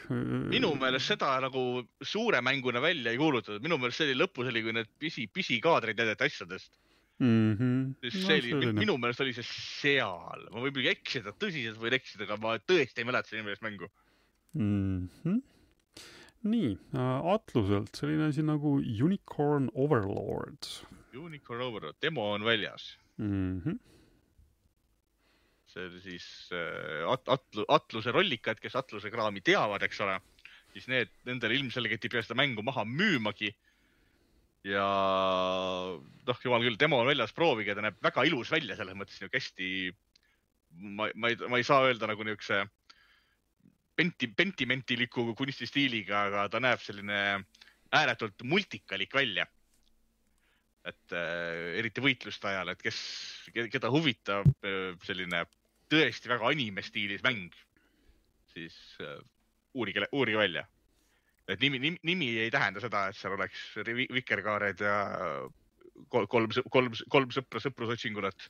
minu meelest seda nagu suure mänguna välja ei kuulutatud, minu meelest see oli lõpus oli, kui need pisi, pisikaadreid näidati asjadest mm. -hmm. see no, oli, minu meelest oli see seal, ma võin muidugi eksida, tõsiselt võin eksida, aga ma tõesti ei mäleta selle nimest mängu mm. -hmm nii äh,, Atluselt selline asi nagu Unicorn Overlord. Unicorn Overlord, demo on väljas mm. -hmm. see oli siis äh, At-, Atlu-, Atluse rollikad, kes Atluse kraami teavad, eks ole, siis need, nendele ilmselgelt ei pea seda mängu maha müümagi. Ja noh, jumal küll, demo on väljas, proovige, ta näeb väga ilus välja, selles mõttes niisugune hästi, ma, ma ei, ma ei saa öelda nagu niisuguse penti, pentimentiliku kunstistiiliga, aga ta näeb selline ääretult multikalik välja. et äh, eriti võitluste ajal, et kes, keda huvitab äh, selline tõesti väga anime stiilis mäng, siis äh, uurige, uurige välja. Et nimi, nimi, nimi ei tähenda seda, et seal oleks vikerkaared ja kolm, kolm, kolm, kolm sõpra sõprusotsingulat.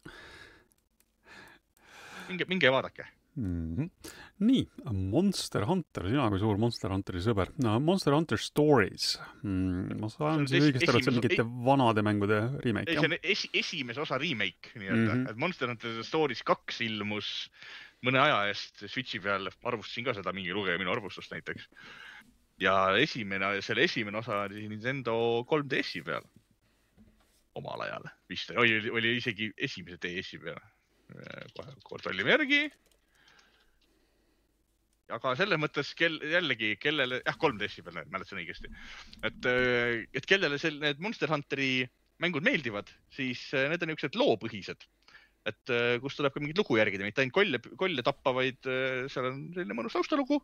minge, minge ja vaadake mm. -hmm nii, Monster Hunter, sina kui suur Monster Hunteri sõber no,, Monster Hunter Stories mm,. ma saan siis õigesti aru, et see on mingite vanade mängude remake, jah? see on esi, esimese osa remake nii-öelda mm, -hmm. et Monster Hunter Stories kaks ilmus mõne aja eest Switchi peal, arvustasin ka seda, mingi lugeja minu arvustust näiteks. Ja esimene, selle esimene osa oli Nintendo 3DS-i peal omal ajal vist, oli, oli isegi esimese DS-i peal. kohe kontrollime järgi aga selles mõttes, kel jällegi, kellele, jah, kolm DS-i peal mäletasin õigesti. et, äh, et kellele sel-, need Monster Hunteri mängud meeldivad, siis äh, need on niisugused loopõhised. et äh, kus tuleb ka mingit lugu järgida, mitte ainult kolle, kolle tappa, vaid seal on selline mõnus taustalugu.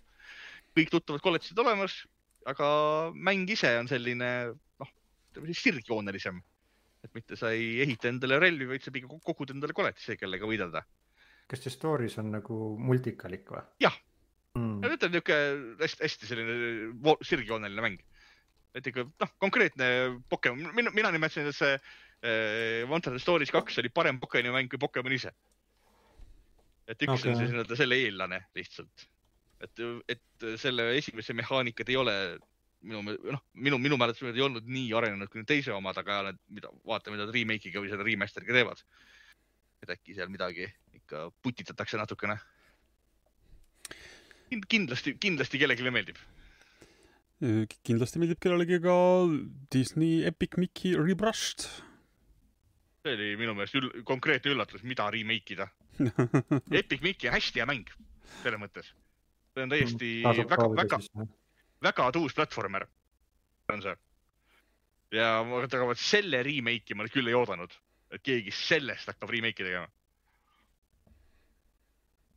Kõik tuttavad kolledžid olemas, aga mäng ise on selline, noh, ütleme siis sirgjoonelisem. et mitte sa ei ehita endale relvi, vaid sa pigem kogud endale koletise, kellega võidelda. kas see story's on nagu multikalik või? jah mm.. ja ütleme niisugune hästi, hästi selline sirgjooneline mäng. et ikka noh, konkreetne Pokemon, mina, mina nimetasin, et see äh, Monster Stories kaks oli parem Pokemoni mäng kui Pokemon ise. et üks okay. on siis nii-öelda selle eellane lihtsalt. Et, et selle esimese mehaanikat ei ole minu, noh, minu, minu mäletusel ei olnud nii arenenud kui teise omad, aga need, mida, vaata, mida nad remake'iga või selle remaster'iga teevad. et äkki seal midagi ikka putitatakse natukene kindlasti, kindlasti kellelegi meeldib. kindlasti meeldib kellelegi ka Disney Epic Mickey Rebrushed. see oli minu meelest ül konkreetne üllatus, mida remake ida Epic Mickey, hästi hea mäng, selles mõttes. See on täiesti mm, väga, väga, väga tuus platvormer on see. ja aga vot selle remake'i ma küll ei oodanud, et keegi sellest hakkab remake'i tegema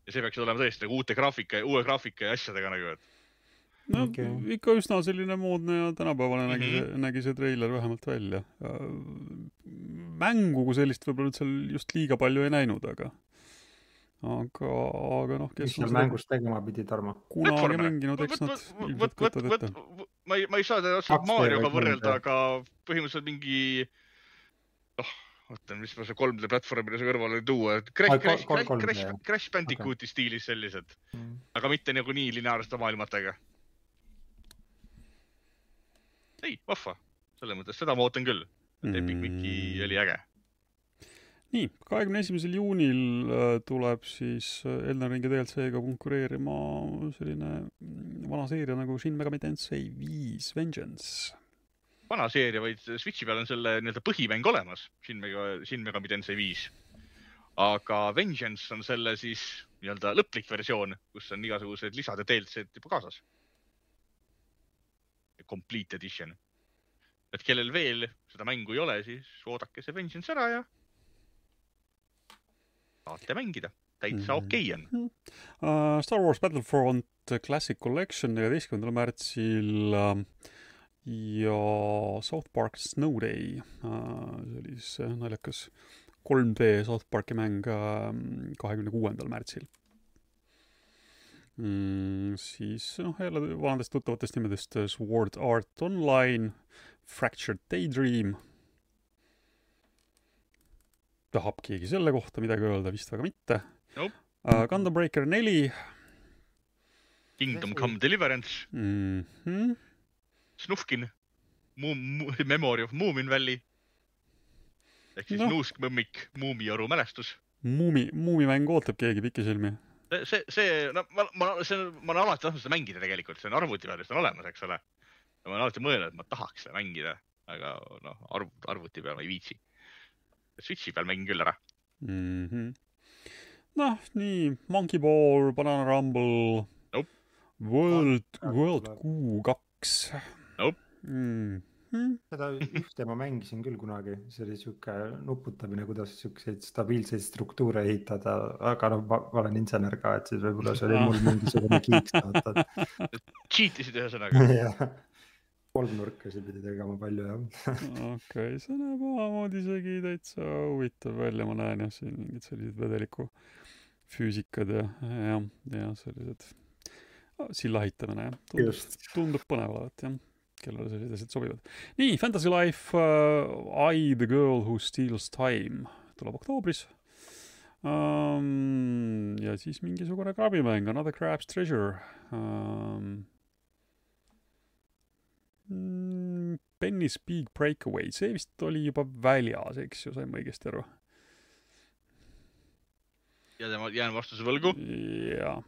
ja see peaks olema tõesti nagu uute graafika, uue graafika ja asjadega nagu, et. no okay. ikka üsna selline moodne ja tänapäevane mm -hmm. nägi see, nägi see treiler vähemalt välja. mängu kui sellist võib-olla nüüd seal just liiga palju ei näinud, aga aga, aga noh, kes mis seal mängus tegema pidi, Tarmo? kunagi mänginud, eks nad ilmselt kujutavad ette. ma ei, ma ei saa teda otseselt Marioga võrrelda, aga põhimõtteliselt mingi noh oota, mis ma see 3D platvormile su kõrvale tuua, Crash, Crash, Crash, Crash, Crash Bandicooti okay. stiilis sellised mm., aga mitte nagu nii lineaarsete maailmatega. ei, vahva, selles mõttes seda ma ootan küll, et Epic Mickey mm. oli äge nii, kahekümne esimesel juunil äh, tuleb siis äh, Elden Ringi DLC-ga konkureerima selline mm, vana seeria nagu Shin Megami Tensei viis Vengeance vana seeria, vaid Switchi peal on selle nii-öelda põhimäng olemas, Shin Mega, Shin Megami Tensei viis. aga Vengeance on selle siis nii-öelda lõplik versioon, kus on igasugused lisad ja DLC-d juba kaasas. Complete edition. et kellel veel seda mängu ei ole, siis oodake see Vengeance ära ja saate mängida täitsa mhm. okei okay on uh,. Star Wars Battlefront Classic Collection neljateistkümnendal märtsil uh, ja South Park Snow Day, äh, see oli siis naljakas 3D South Parki mäng ähm, kahekümne kuuendal märtsil mm,. siis noh, jälle vanadest tuttavatest nimedest äh, Sword Art Online, Fractured Daydream. Tahab keegi selle kohta midagi öelda, vist väga mitte nope.. Uh, Gundam Breaker neli. Kingdom Come Deliverance mm. -hmm Snufkin Muum, Memory of Moomin Valley ehk siis no. nuuskmõmmik Muumioru mälestus. Muumi, muumimäng ootab keegi pikisilmi. see, see, no ma, ma, see on, ma olen alati tahtnud seda mängida tegelikult, see on arvuti peal, see on olemas, eks ole. ma olen alati mõelnud, et ma tahaks seda mängida, aga noh, arv, arvuti peal ma ei viitsi. Switchi peal mängin küll ära mm. -hmm. noh, nii Monkey Ball, Banana Rumble nope.. World, World Q2 nope. mm. Hmm. seda ühte ma mängisin küll kunagi, see oli sihuke nuputamine, kuidas siukseid stabiilseid struktuure ehitada, aga noh, ma olen insener ka, et siis võib-olla see oli mul mingisugune kiiks. Cheat isid ühesõnaga kolmnurkasid pidi tegema palju jah. okei, see näeb omamoodi isegi täitsa huvitav välja, ma näen jah, siin mingid sellised vedeliku füüsikad ja, jah, ja sellised silla ehitamine jah, tundub, tundub põnev olevat jah kellele sellised asjad sobivad. nii, Fantasy Life uh, I the girl who steals time tuleb oktoobris um,. ja siis mingisugune krabimäng, Another Crab's Treasure um,. Penny's Big Breakaway, see vist oli juba väljas, eks ju, sain ma õigesti aru? ja tema, jään vastuse võlgu.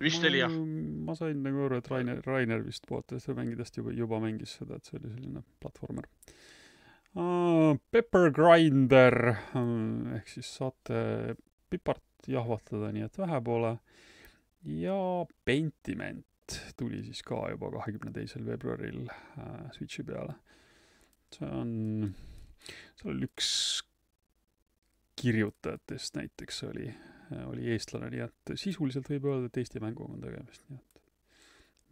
vist oli jah. ma sain nagu aru, et Rainer, Rainer vist Pootest mängidest juba, juba mängis seda, et see oli selline platvormer uh,. Pepper Grinder uh, ehk siis saate pipart jahvatada nii, et vähe pole. ja Pentiment tuli siis ka juba kahekümne teisel veebruaril uh, Switchi peale. see on, seal oli üks kirjutajatest näiteks oli Äh, oli eestlane, nii et sisuliselt võib öelda, et Eesti mänguga on tegemist, nii et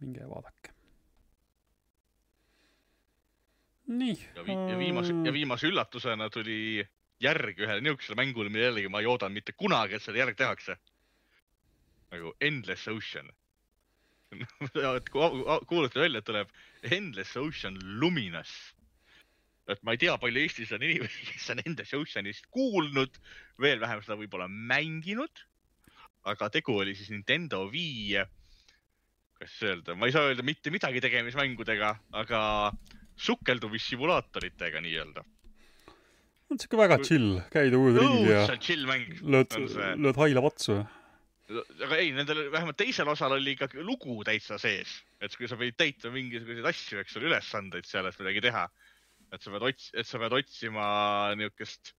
minge vaadake. nii. ja, vi ja viimase, ja viimase üllatusena tuli järg ühele niisugusele mängule, mille jällegi ma ei oodanud mitte kunagi, et selle järg tehakse. nagu Endless Ocean kuulutati välja, et tuleb Endless Ocean Luminous et ma ei tea, palju Eestis on inimesi, kes on Endless Oceanist kuulnud, veel vähem seda võib-olla mänginud. aga tegu oli siis Nintendo Wii, kuidas öelda, ma ei saa öelda mitte midagi tegemismängudega, aga sukeldumissimulaatoritega nii-öelda. on siuke väga chill, käid ujud ringi ja chill mäng lööd, lööd haila vatsu. Aga ei, nendel vähemalt teisel osal oli ka lugu täitsa sees, et kui sa pidid täitma mingisuguseid asju, eks ole, ülesandeid seal, et midagi teha et sa pead ots-, et sa pead otsima niisugust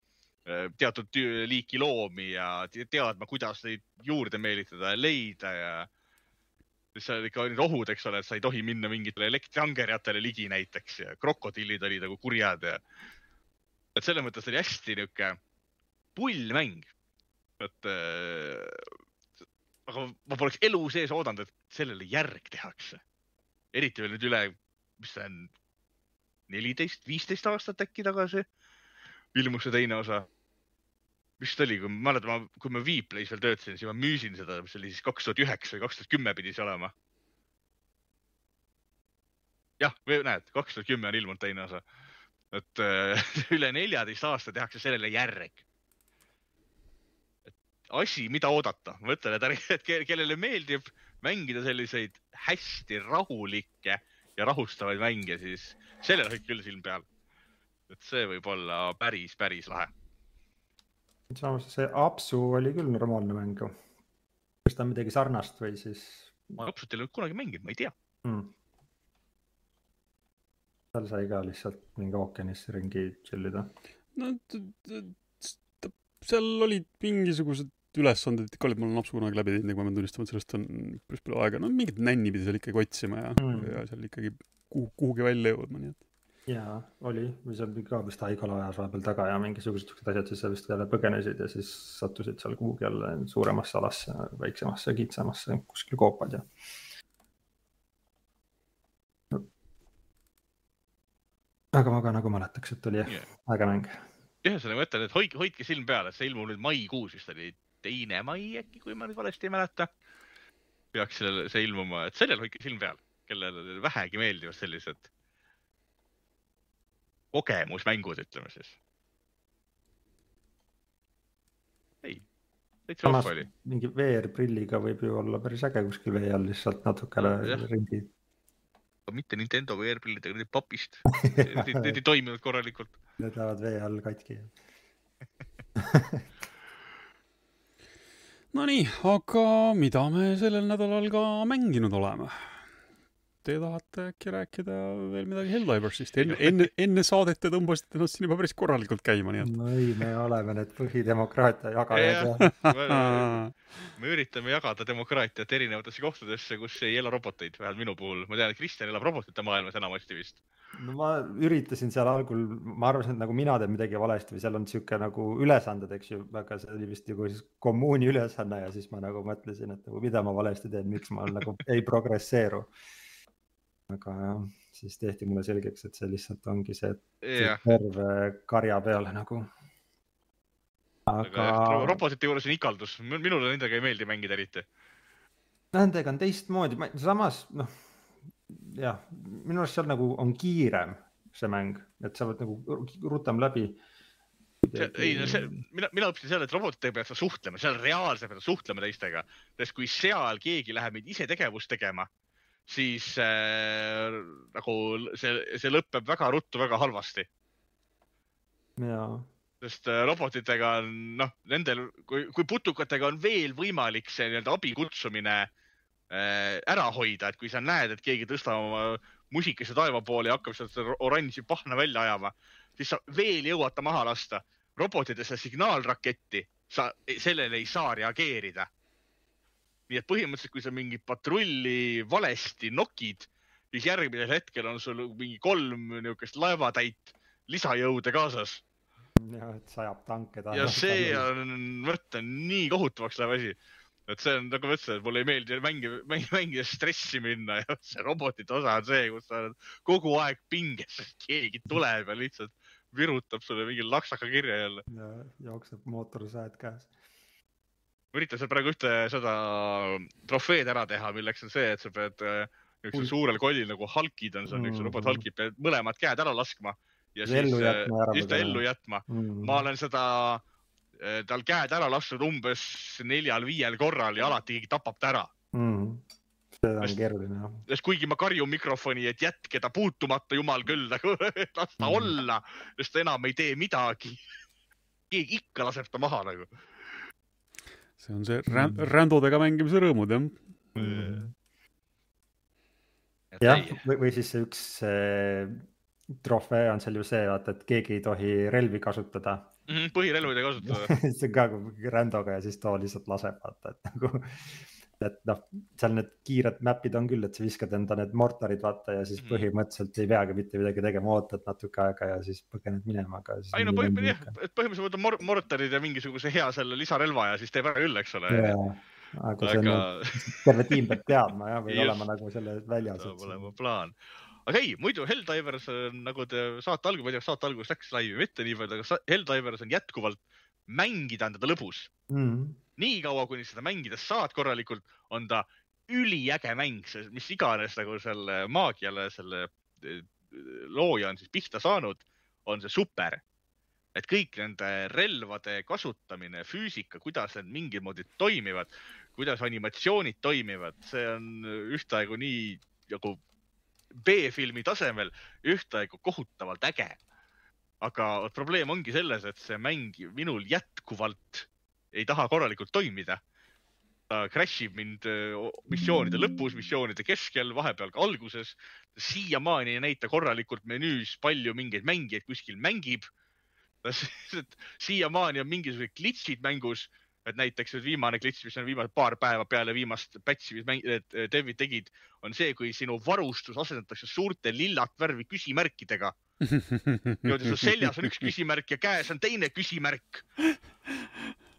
äh, teatud liiki loomi ja teadma, kuidas neid juurde meelitada ja leida ja seal ikka olid ohud, eks ole, et sa ei tohi minna mingitele elektriangerjatele ligi näiteks ja krokodillid olid nagu kurjad ja. et selles mõttes oli hästi niisugune pull mäng. et äh, aga ma poleks elu sees oodanud, et sellele järg tehakse. eriti veel nüüd üle, mis see on, neliteist, viisteist aastat äkki tagasi ilmus see teine osa. vist oli, kui ma mäletan, kui ma Viiplay's veel töötasin, siis ma müüsin seda, mis oli siis kaks tuhat üheksa või kaks tuhat kümme pidi see olema. jah, või näed, kaks tuhat kümme on ilmunud teine osa. et äh, üle neljateist aasta tehakse sellele järg. Asi, mida oodata, ma ütlen, et, et kellele meeldib mängida selliseid hästi rahulikke ja rahustavaid mänge, siis sellel hoid küll silm peal. et see võib olla päris, päris lahe. samas see Apsu oli küll normaalne mäng ju. kas ta on midagi sarnast või siis? ma Apsut ei ole kunagi mänginud, ma ei tea mm.. seal sai ka lihtsalt mingi ookeanis ringi chill ida. no seal olid mingisugused ülesanded ikka olid, ma olen napsu kunagi läbi teinud, nagu ma pean tunnistama, et sellest on päris palju aega, no mingit nänni pidi seal ikkagi otsima ja mm., ja seal ikkagi kuhu, kuhugi välja jõudma, nii et. jaa, oli, või seal ka vist haigla ajas vahepeal taga ja mingisugused siuksed asjad, siis sa vist jälle põgenesid ja siis sattusid seal kuhugi jälle suuremasse alasse, väiksemasse, kitsamasse kuskil koopad ja. aga ma ka nagu mäletaks, et oli jah yeah. äge mäng ühesõnaga ma ütlen, et hoidke, hoidke silm peal, et see ilmub nüüd maikuus vist oli teine mai äkki, kui ma nüüd valesti ei mäleta. peaks sellele, see ilmuma, et sellel hoidke silm peal, kellele vähegi meeldivad sellised kogemusmängud, ütleme siis. ei, täitsa vahva oli. mingi VR-prilliga võib ju olla päris äge kuskil vee all lihtsalt natukene ringi. mitte Nintendo VR-prillidega, need papist need ei toiminud korralikult. Need lähevad vee all katki Nonii, aga mida me sellel nädalal ka mänginud oleme? Te tahate äkki rääkida veel midagi Helldiversist? enne, enne, enne saadet te tõmbasite ennast siin juba päris korralikult käima, nii et. no ei, me oleme need põhidemokraatia jagajad ja me üritame jagada demokraatiat erinevatesse kohtadesse, kus ei ela roboteid, vähemalt minu puhul. ma tean, et Kristjan elab robotite maailmas enamasti vist no ma üritasin seal algul, ma arvasin, et nagu mina teen midagi valesti või seal on sihuke nagu ülesanded, eks ju, aga see oli vist nagu siis kommuuni ülesanne ja siis ma nagu mõtlesin, et nagu mida ma valesti teen, miks ma nagu ei progresseeru. Aga jah, siis tehti mulle selgeks, et see lihtsalt ongi see, see terve karja peale nagu. aga, aga robotite juures on ikaldus, minule nendega ei meeldi mängida eriti. Nendega on teistmoodi, samas noh jah, minu arust seal nagu on kiirem see mäng, et sa võid nagu rutem läbi. ei no see, mina, mina õppisin seal, et robotitega pead sa suhtlema, seal reaalselt pead suhtlema teistega, sest kui seal keegi läheb mind ise tegevust tegema, siis äh, nagu see, see lõpeb väga ruttu väga halvasti. jaa sest äh, robotitega on noh, nendel, kui, kui putukatega on veel võimalik see nii-öelda abi kutsumine äh, ära hoida, et kui sa näed, et keegi tõstab oma musikese taeva poole ja hakkab sealt oranži pahna välja ajama, siis sa veel jõuad ta maha lasta. robotide seda signaalraketti, sa sellele ei saa reageerida. Nii et põhimõtteliselt, kui sa mingit patrulli valesti nokid, siis järgmisel hetkel on sul mingi kolm niisugust laevatäit lisajõude kaasas jah, et sajab tanke taha. ja see on, mõtle, nii kohutavaks läheb asi. et see on, nagu ma ütlesin, et mulle ei meeldi mängi, mängi, mängida stressi minna ja see robotite osa on see, kus sa oled kogu aeg pinges, sest keegi tuleb ja lihtsalt virutab sulle mingi laksaka kirja jälle. ja jookseb mootorsääd käes. Üritan seal praegu ühte seda trofeed ära teha, milleks on see, et sa pead äh, niisugusel suurel kollil nagu halkid on seal mm, niisugused robot halkid, pead mõlemad käed ära laskma ja siis ellu äh, just ellu jätma mm.. ma olen seda, äh, tal käed ära lastud umbes neljal-viiel korral ja alati keegi tapab ta ära mm.. see on keeruline jah. sest kuigi ma karjun mikrofoni, et jätke ta puutumata, jumal küll, nagu las ta mm. olla, sest ta enam ei tee midagi. keegi ikka laseb ta maha nagu. See on see mm. rändodega mängimise rõõmud jah mm.. jah, või, või siis see üks trofee on seal ju see, vaata, et keegi ei tohi relvi kasutada mm. -hmm, põhirelvi ei tohi kasutada see on ka rändoga ja siis too lihtsalt laseb, vaata, et nagu. Et noh, seal need kiired map'id on küll, et sa viskad enda need mortarid vaata ja siis mm põhimõtteliselt ei peagi mitte midagi tegema, ootad natuke aega ja siis põgened minema, aga. ei no põhimõtteliselt jah, et põhimõtteliselt võtad mor mortarid ja mingisuguse hea selle lisarelva ja siis teeb ära küll, eks ole. aga see on aga... terve tiim peab teadma jah, või olema nagu selle väljas. peab olema plaan aga ei, muidu Helldivers on nagu te saate alguses, ma ei tea, kas saate alguses läks laivi või mitte nii palju, aga Helldivers on jätkuvalt mängida on teda lõbus mm. -hmm. Nii kaua, kuni seda mängida saad korralikult, on ta üliäge mäng, mis iganes nagu selle maagiale, selle eh, looja on siis pihta saanud, on see super. et kõik nende relvade kasutamine, füüsika, kuidas need mingil moodi toimivad, kuidas animatsioonid toimivad, see on ühtaegu nii nagu B-filmi tasemel ühtaegu kohutavalt äge. aga probleem ongi selles, et see mäng minul jätkuvalt ei taha korralikult toimida. ta crash ib mind missioonide lõpus, missioonide keskel, vahepeal ka alguses. siiamaani ei näita korralikult menüüs, palju mingeid mängijaid kuskil mängib. siiamaani on mingisugused glitch'id mängus et näiteks nüüd viimane klits, mis on viimased paar päeva peale viimast patch'i, mis mäng-, dev'id tegid, on see, kui sinu varustus asendatakse suurte lillat värvi küsimärkidega. niimoodi su seljas on üks küsimärk ja käes on teine küsimärk.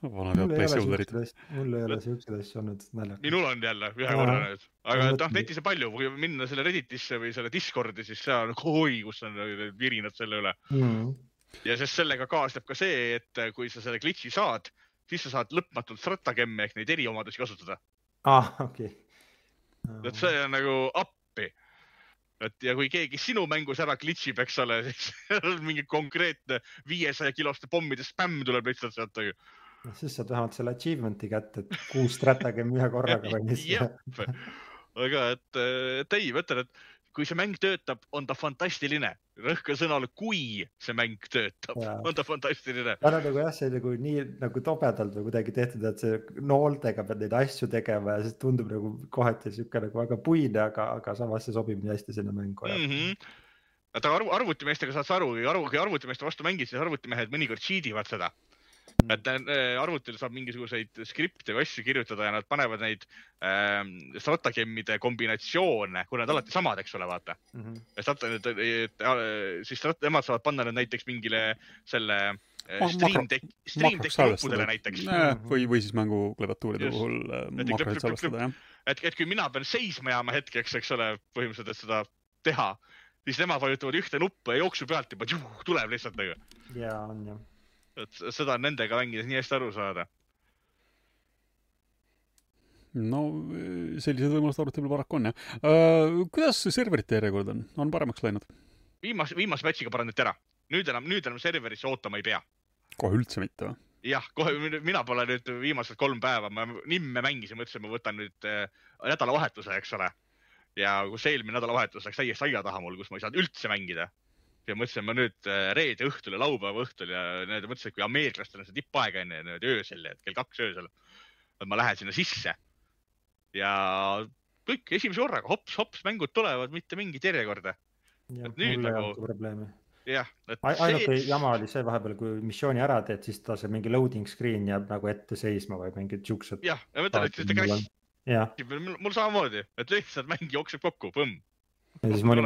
Vanad head placeholder'id. mul ei ole siukseid asju olnud, naljakas. minul on jälle ühe korra nüüd, aga noh, netis on palju, kui minna selle Redditisse või selle Discordi, siis seal on oi, kus on virinad selle üle mm. ja sest sellega kaasneb ka see, et kui sa selle glitch'i saad siis sa saad lõpmatult stratagemme ehk neid eriomadusi kasutada. aa ah,, okei okay.. et see on nagu appi. et ja kui keegi sinu mängus ära glitch ib, eks ole, siis mingi konkreetne viiesaja kiloste pommide spämm tuleb lihtsalt sealt. Noh, siis saad vähemalt selle achievement'i kätte, et kuus stratagemi ühe korraga või mis. aga et, et ei, ma ütlen, et kui see mäng töötab, on ta fantastiline. rõhk on sõnal, kui see mäng töötab, on ta fantastiline. ta on nagu jah, see nagu nii nagu tobedalt või kuidagi tehtud, et see nooltega pead neid asju tegema ja siis tundub nagu kohati sihuke nagu väga puine, aga, aga samas see sobib nii hästi sinna mängu mm. -hmm aga arv, arvutimeestega saad sa aru, kui arvu, kui arvutimeeste vastu mängid, siis arvutimehed mõnikord cheat ivad seda et äh, arvutil saab mingisuguseid skripte või asju kirjutada ja nad panevad neid äh, stratagemmide kombinatsioone, kuna nad alati samad, eks ole, vaata mm. -hmm. Strat-, siis nemad saavad panna need näiteks mingile selle äh, stream deck, stream deck'i nuppudele näiteks. või, või siis mängu klaviatuuride puhul äh, makroid salvestada, jah. et, et kui mina pean seisma jääma hetkeks, eks ole, põhimõtteliselt, et seda teha, siis nemad vajutavad ühte nuppu ja jooksu pealt juba tuleb lihtsalt nagu. ja on jah et seda on nendega mängides nii hästi aru saada. no sellised võimalused arvutil paraku on jah uh,. kuidas serverite järjekord on, on paremaks läinud? viimase, viimase patch'iga parandati ära, nüüd enam, nüüd enam serverisse ootama ei pea. kohe üldse mitte või? jah, kohe, mina pole nüüd viimased kolm päeva, ma nimme mängisin, mõtlesin, ma võtan nüüd äh, nädalavahetuse, eks ole. ja kus eelmine nädalavahetus läks täiesti aia taha mul, kus ma ei saanud üldse mängida. Ja mõtlesin, ma nüüd äh, reede õhtul ja laupäeva õhtul ja need mõtlesin, et kui ameeriklastel on see tippaeg onju, niimoodi öösel, et kell kaks öösel. et ma lähen sinna sisse. ja kõik esimese korraga hops-hops mängud tulevad, mitte mingit järjekorda. nüüd nagu. probleemi jah, et ainuke see... jama oli see vahepeal, kui missiooni ära teed, siis ta see mingi loading screen jääb nagu ette seisma või mingid siuksed. jah, ja ma ütlen, et see crash mul, mul samamoodi, et lihtsalt mäng jookseb kokku, põmm. ja siis mul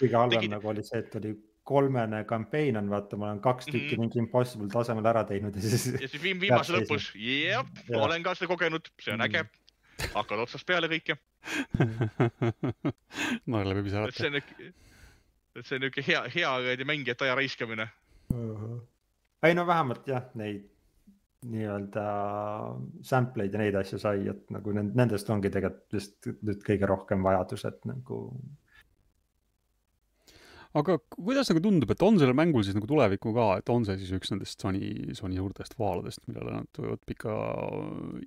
kõige halvem Tegid... nagu oli see, et oli kolmene campaign on, vaata, ma olen kaks tükki mm -hmm. mingi impossible tasemel ära teinud ja siis. ja siis viim, viimase lõpus, jep, olen ka seda kogenud, see on mm -hmm. äge. hakkad otsast peale kõike naer läbi pisarate. see on et see on niisugune hea, hea kuradi mängijate aja raiskamine uh. -huh. ei no vähemalt jah, neid nii-öelda sample eid ja neid asju sai, et nagu nendest ongi tegelikult vist nüüd kõige rohkem vajadus, et nagu aga kuidas nagu tundub, et on sellel mängul siis nagu tulevikku ka, et on see siis üks nendest Sony, Sony suurtest vaaladest, millele nad võivad pika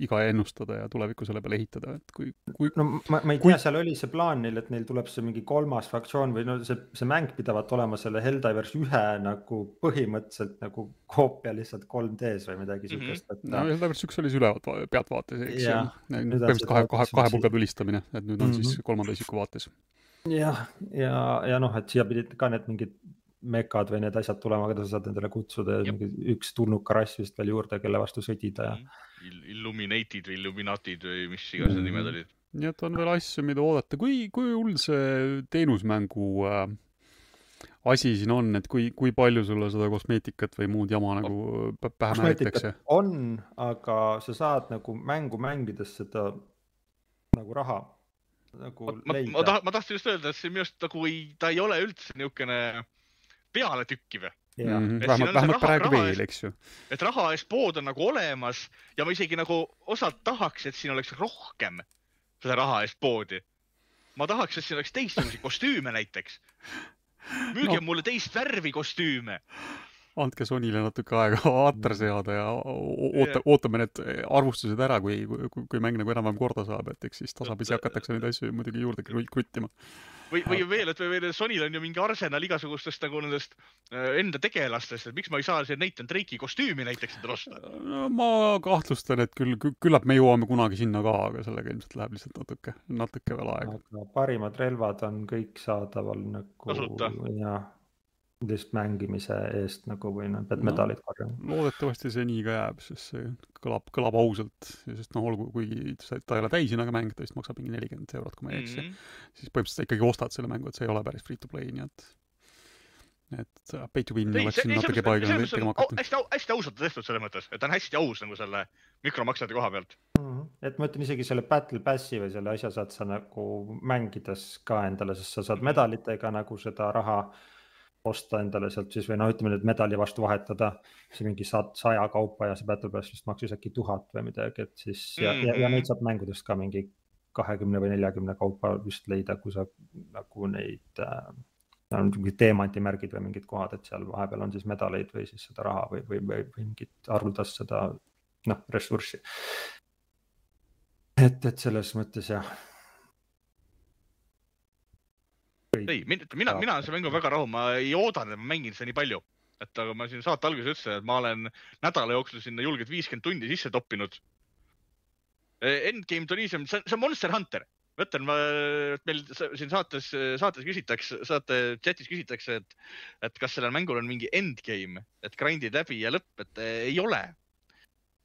iga ennustada ja tulevikku selle peale ehitada, et kui, kui. no ma, ma ei kui... tea, seal oli see plaan neil, et neil tuleb see mingi kolmas fraktsioon või no see, see mäng pidavat olema selle Helldivers ühe nagu põhimõtteliselt nagu koopia lihtsalt 3D-s või midagi mm -hmm. siukest, et. no Helldivers üks oli siis ülevat pealtvaates, eks ju. põhimõtteliselt kahe, kahe, kahe pulga tulistamine, et nüüd on mm -hmm. siis kolmanda isiku vaates jah, ja, ja, ja noh, et siia pidid ka need mingid mekad või need asjad tulema, keda sa saad endale kutsuda ja mingi üks tulnuka rass vist veel juurde, kelle vastu sõdida ja mm.. Illuminated või Illuminatid või mis iganes need nimed olid. nii et on veel asju, mida oodata, kui, kui hull see teenusmängu äh, asi siin on, et kui, kui palju sulle seda kosmeetikat või muud jama nagu pähe määritakse? on, aga sa saad nagu mängu mängides seda nagu raha nagu ma, leida. ma, taht, ma tahtsin just öelda, et see minu arust nagu ei, ta ei ole üldse niisugune pealetükkiv -hmm. vähemalt, vähemalt praegu veel, eks ju. et raha eest pood on nagu olemas ja ma isegi nagu osalt tahaks, et siin oleks rohkem seda raha eest poodi. ma tahaks, et siin oleks teistsuguseid kostüüme näiteks. müüge no. mulle teist värvi kostüüme andke Sonyle natuke aega aater mm. seada ja oota, ootame need arvustused ära, kui, kui, kui mäng nagu enam-vähem korda saab, et eks siis tasapisi hakatakse neid asju muidugi juurde kruttima. või, või veel, et või Sonil on ju mingi arsenal igasugustest nagu nendest äh, enda tegelastest, et miks ma ei saa siin Nathan Drake'i kostüümi näiteks endale osta no,? ma kahtlustan, et küll, küllap me jõuame kunagi sinna ka, aga sellega ilmselt läheb lihtsalt natuke, natuke veel aega. parimad relvad on kõik saadaval nagu. tasuta. jah lihtsalt mängimise eest nagu või noh, pead no, medalid korjama. loodetavasti see nii ka jääb, sest see kõlab, kõlab ausalt, sest noh, olgu, kuigi ta ei ole täishinnaga mäng, ta vist maksab mingi nelikümmend eurot, kui ma ei eksi mm, -hmm. siis põhimõtteliselt sa ikkagi ostad selle mängu, et see ei ole päris free to play, nii et et pay to win oleks siin natuke paigale tegema hakata. hästi, hästi ausalt tehtud selles mõttes, et ta on hästi aus nagu selle mikromaksete koha pealt mm. -hmm. et ma ütlen isegi selle battle pass'i või selle asja saad sa nagu mängides ka endale, sest sa saad mhm. medalitega nagu seda raha äh, osta endale sealt siis või noh, ütleme nüüd medali vastu vahetada. see mingi saja kaupa ja see Battle Pass vist maksis äkki tuhat või midagi, et siis ja mm, -hmm. ja, ja neid saab mängudest ka mingi kahekümne või neljakümne kaupa vist leida, kui sa nagu neid äh,. on mingid teemandimärgid või mingid kohad, et seal vahepeal on siis medaleid või siis seda raha või, või, või, või mingit haruldast seda noh, ressurssi. et, et selles mõttes jah ei, mina, mina olen selle mänguga väga rahul, ma ei oodanud, et ma mängin seda nii palju. et aga ma siin saate alguses ütlesin, et ma olen nädala jooksul sinna julgelt viiskümmend tundi sisse toppinud. E, Endgame Tourism, see on, see on Monster Hunter. ma ütlen, meil siin saates, saates küsitakse, saate chatis küsitakse, et, et kas sellel mängul on mingi endgame, et grind'id läbi ja lõpp, et eh, ei ole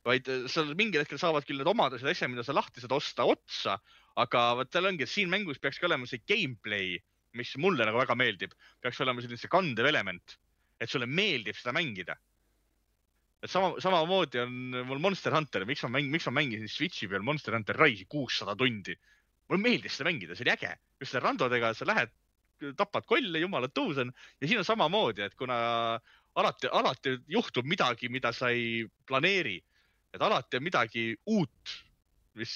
vaid seal mingil hetkel saavad küll need omadused, asjad, mida sa lahti saad osta, otsa, aga vot seal ongi, et siin mängus peakski olema see gameplay mis mulle nagu väga meeldib, peaks olema selline see kandev element, et sulle meeldib seda mängida. et sama, samamoodi on mul Monster Hunter, miks ma mängin, miks ma mängisin Switch'i peal Monster Hunter Rise'i kuussada tundi. mulle meeldis seda mängida, see oli äge, just selle randodega, sa lähed, tapad kolle, jumala tõus on ja siin on samamoodi, et kuna alati, alati juhtub midagi, mida sa ei planeeri, et alati on midagi uut, mis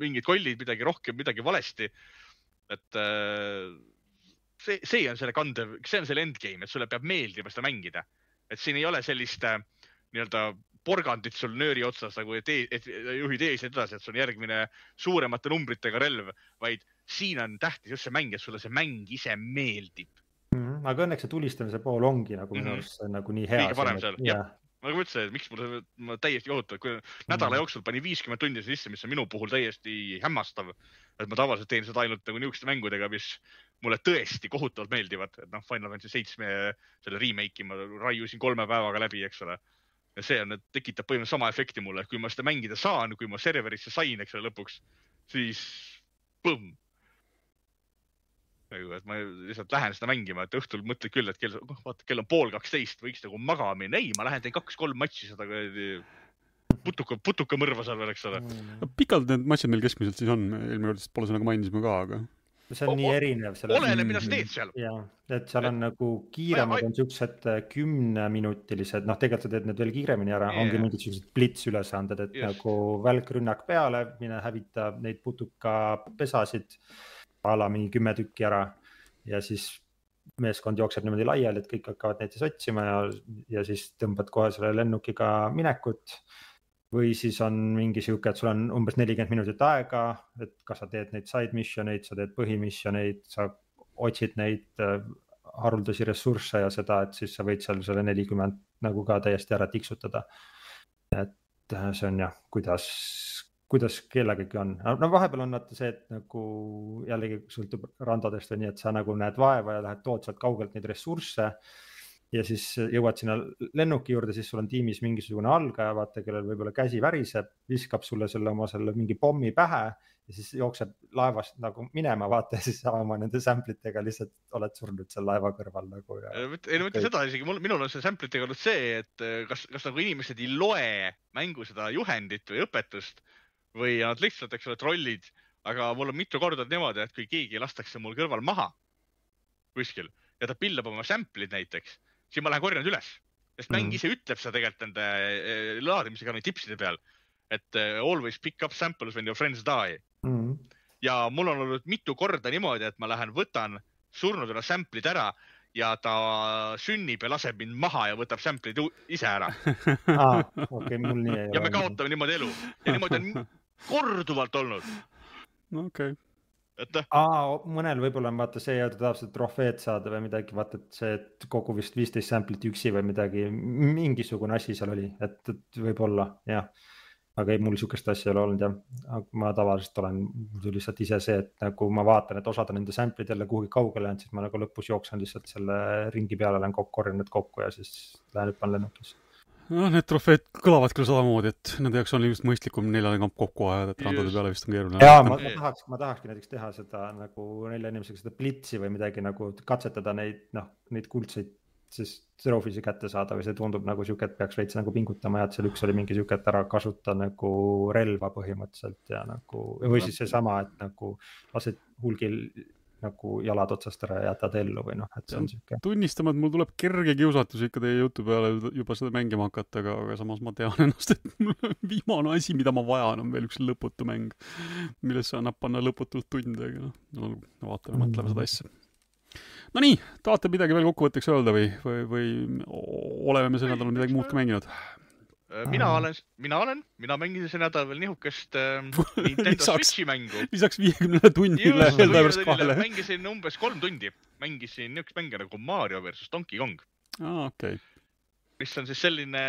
mingid kollid, midagi rohkem, midagi valesti et äh, see, see on selle kandev, see on selle endgame, et sulle peab meeldima seda mängida. et siin ei ole sellist äh, nii-öelda porgandit sul nööri otsas nagu, et, et juhid ees ja edasi, et see on järgmine suuremate numbritega relv, vaid siin on tähtis just see mäng, et sulle see mäng ise meeldib mm. -hmm. aga õnneks see tulistamise pool ongi nagu minu arust mm -hmm. nagu nii hea. kõige parem seal, jah nagu ma ütlesin, et miks mul, ma täiesti kohutav, kui nädala mm. jooksul panin viiskümmend tundi sisse, mis on minu puhul täiesti hämmastav. et ma tavaliselt teen seda ainult nagu niisuguste mängudega, mis mulle tõesti kohutavalt meeldivad, et noh, Final Fantasy seitsme selle remake'i ma raiusin kolme päevaga läbi, eks ole. ja see on, tekitab põhimõtteliselt sama efekti mulle, kui ma seda mängida saan, kui ma serverisse sain, eks ole, lõpuks, siis põmm nagu, et ma lihtsalt lähen seda mängima, et õhtul mõtled küll, et kell, noh vaata, kell on pool kaksteist, võiks nagu magama minna. ei, ma lähen teen kaks-kolm matši seda putuka, putukamõrva seal veel, eks ole no,. pikalt need matšid meil keskmiselt siis on, eelmine kord vist pole seda nagu mainisime ka, aga. see on o nii erinev. oleneb, mida sa teed seal. ja, et seal on nagu kiiremad on siuksed äh, kümneminutilised, noh, tegelikult sa teed need veel kiiremini ära yeah., ongi mingid siuksed plitsülesanded, et yes. nagu välkrünnak peale, mine hävita neid putukapesasid a la mingi kümme tükki ära ja siis meeskond jookseb niimoodi laiali, et kõik hakkavad neid siis otsima ja, ja siis tõmbad kohe selle lennukiga minekut. või siis on mingi sihuke, et sul on umbes nelikümmend minutit aega, et kas sa teed neid side mission eid, sa teed põhimissioneid, sa otsid neid äh, haruldasi ressursse ja seda, et siis sa võid seal selle nelikümmend nagu ka täiesti ära tiksutada. et äh, see on jah, kuidas kuidas kellegagi on, no vahepeal on vaata see, et nagu jällegi sõltub randadest või nii, et sa nagu näed vaeva ja lähed tood sealt kaugelt neid ressursse. ja siis jõuad sinna lennuki juurde, siis sul on tiimis mingisugune algaja, vaata, kellel võib-olla käsi väriseb, viskab sulle selle oma selle mingi pommi pähe ja siis jookseb laevast nagu minema, vaata ja siis oma nende sample itega lihtsalt oled surnud seal laeva kõrval nagu. ei no mitte seda isegi, mul, minul on see sample itega olnud see, et kas, kas nagu inimesed ei loe mängu seda juhendit või õpetust või nad lihtsalt, eks ole, trollid, aga mul on mitu korda niimoodi, et kui keegi lastakse mul kõrval maha kuskil ja ta pillab oma sample'id näiteks, siis ma lähen korjan üles, sest mäng -hmm. ise ütleb seda tegelikult nende eh, laadimisega neid tipside peal, et eh, always pick up samples when your friends die mm. -hmm. ja mul on olnud mitu korda niimoodi, et ma lähen, võtan surnudena sample'id ära ja ta sünnib ja laseb mind maha ja võtab sample'id ise ära ah,. Okay, mul nii ei ole. ja me kaotame niimoodi elu ja niimoodi on korduvalt olnud. no okei okay. et aa, mõnel võib-olla on vaata see, et ta tahab seda trofeed saada või midagi, vaata, et see, et kogu vist viisteist sample'it üksi või midagi, mingisugune asi seal oli, et, et võib-olla jah. Aga ei, mul sihukest asja ei ole olnud jah, ma tavaliselt olen, mul tuli lihtsalt ise see, et nagu ma vaatan, et osad on nende sample'id jälle kuhugi kaugele jäänud, siis ma nagu lõpus jooksen lihtsalt selle ringi peale, lähen kokku, korjan need kokku ja siis lähen hüppan lennukisse. Noh, need trofeed kõlavad küll samamoodi, et nende jaoks on just mõistlikum neljane kamp kokku ajada, et randade peale vist on keeruline. ja ma, ma tahaks, ma tahakski näiteks teha seda nagu nelja inimesega seda blitsi või midagi nagu katsetada neid, noh, neid kuldseid siis trophy'si kätte saada või see tundub nagu sihuke, et peaks veits nagu pingutama ja et seal üks oli mingi sihuke, et ära kasuta nagu relva põhimõtteliselt ja nagu või siis seesama, et nagu lased hulgil nagu jalad otsast ära ja jätad ellu või noh, et see on sihuke. tunnistama, et mul tuleb kerge kiusatus ikka teie jutu peale juba seda mängima hakata, aga, aga samas ma tean ennast, et mul viimane asi, mida ma vajan, on veel üks lõputu mäng, millesse annab panna lõputult tunde, aga noh, no vaatame, mõtleme seda asja. Nonii, tahate midagi veel kokkuvõtteks öelda või, või, või oleme me sel nädalal midagi muud ka mänginud? Äh, mina olen, mina olen, mina mängisin see nädal veel nihukest äh, Nintendo Switchi mängu. lisaks viiekümnele tunnile Helldivers kahele. mängisin umbes kolm tundi, mängisin nihukest mänge nagu Mario versus Donkey Kong. aa, okei okay.. mis on siis selline.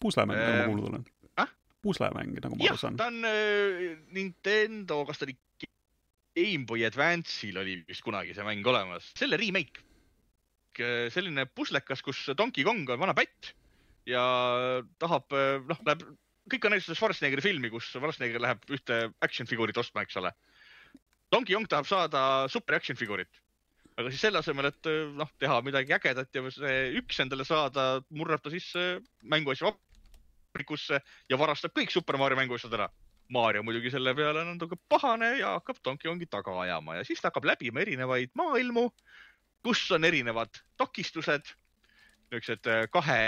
puslemäng äh,, nagu ma kuulnud olen äh?. puslemäng, nagu ma aru saan. ta on äh, Nintendo, kas ta oli Gameboy Advance'il oli vist kunagi see mäng olemas, selle remake. Äh, selline puslekas, kus Donkey Kong on vana pätt ja tahab, noh, läheb, kõik on näinud seda Schwarzeneggeri filmi, kus Schwarzenegger läheb ühte action figuurit ostma, eks ole. Donkey Kong tahab saada super action figuurit. aga siis selle asemel, et noh, teha midagi ägedat ja see üks endale saada, murrab ta sisse mänguasja vabrikusse ja varastab kõik Super Mario mänguasjad ära. Mario muidugi selle peale on natuke pahane ja hakkab Donkey Kongi taga ajama ja siis ta hakkab läbima erinevaid maailmu, kus on erinevad takistused, niisugused kahe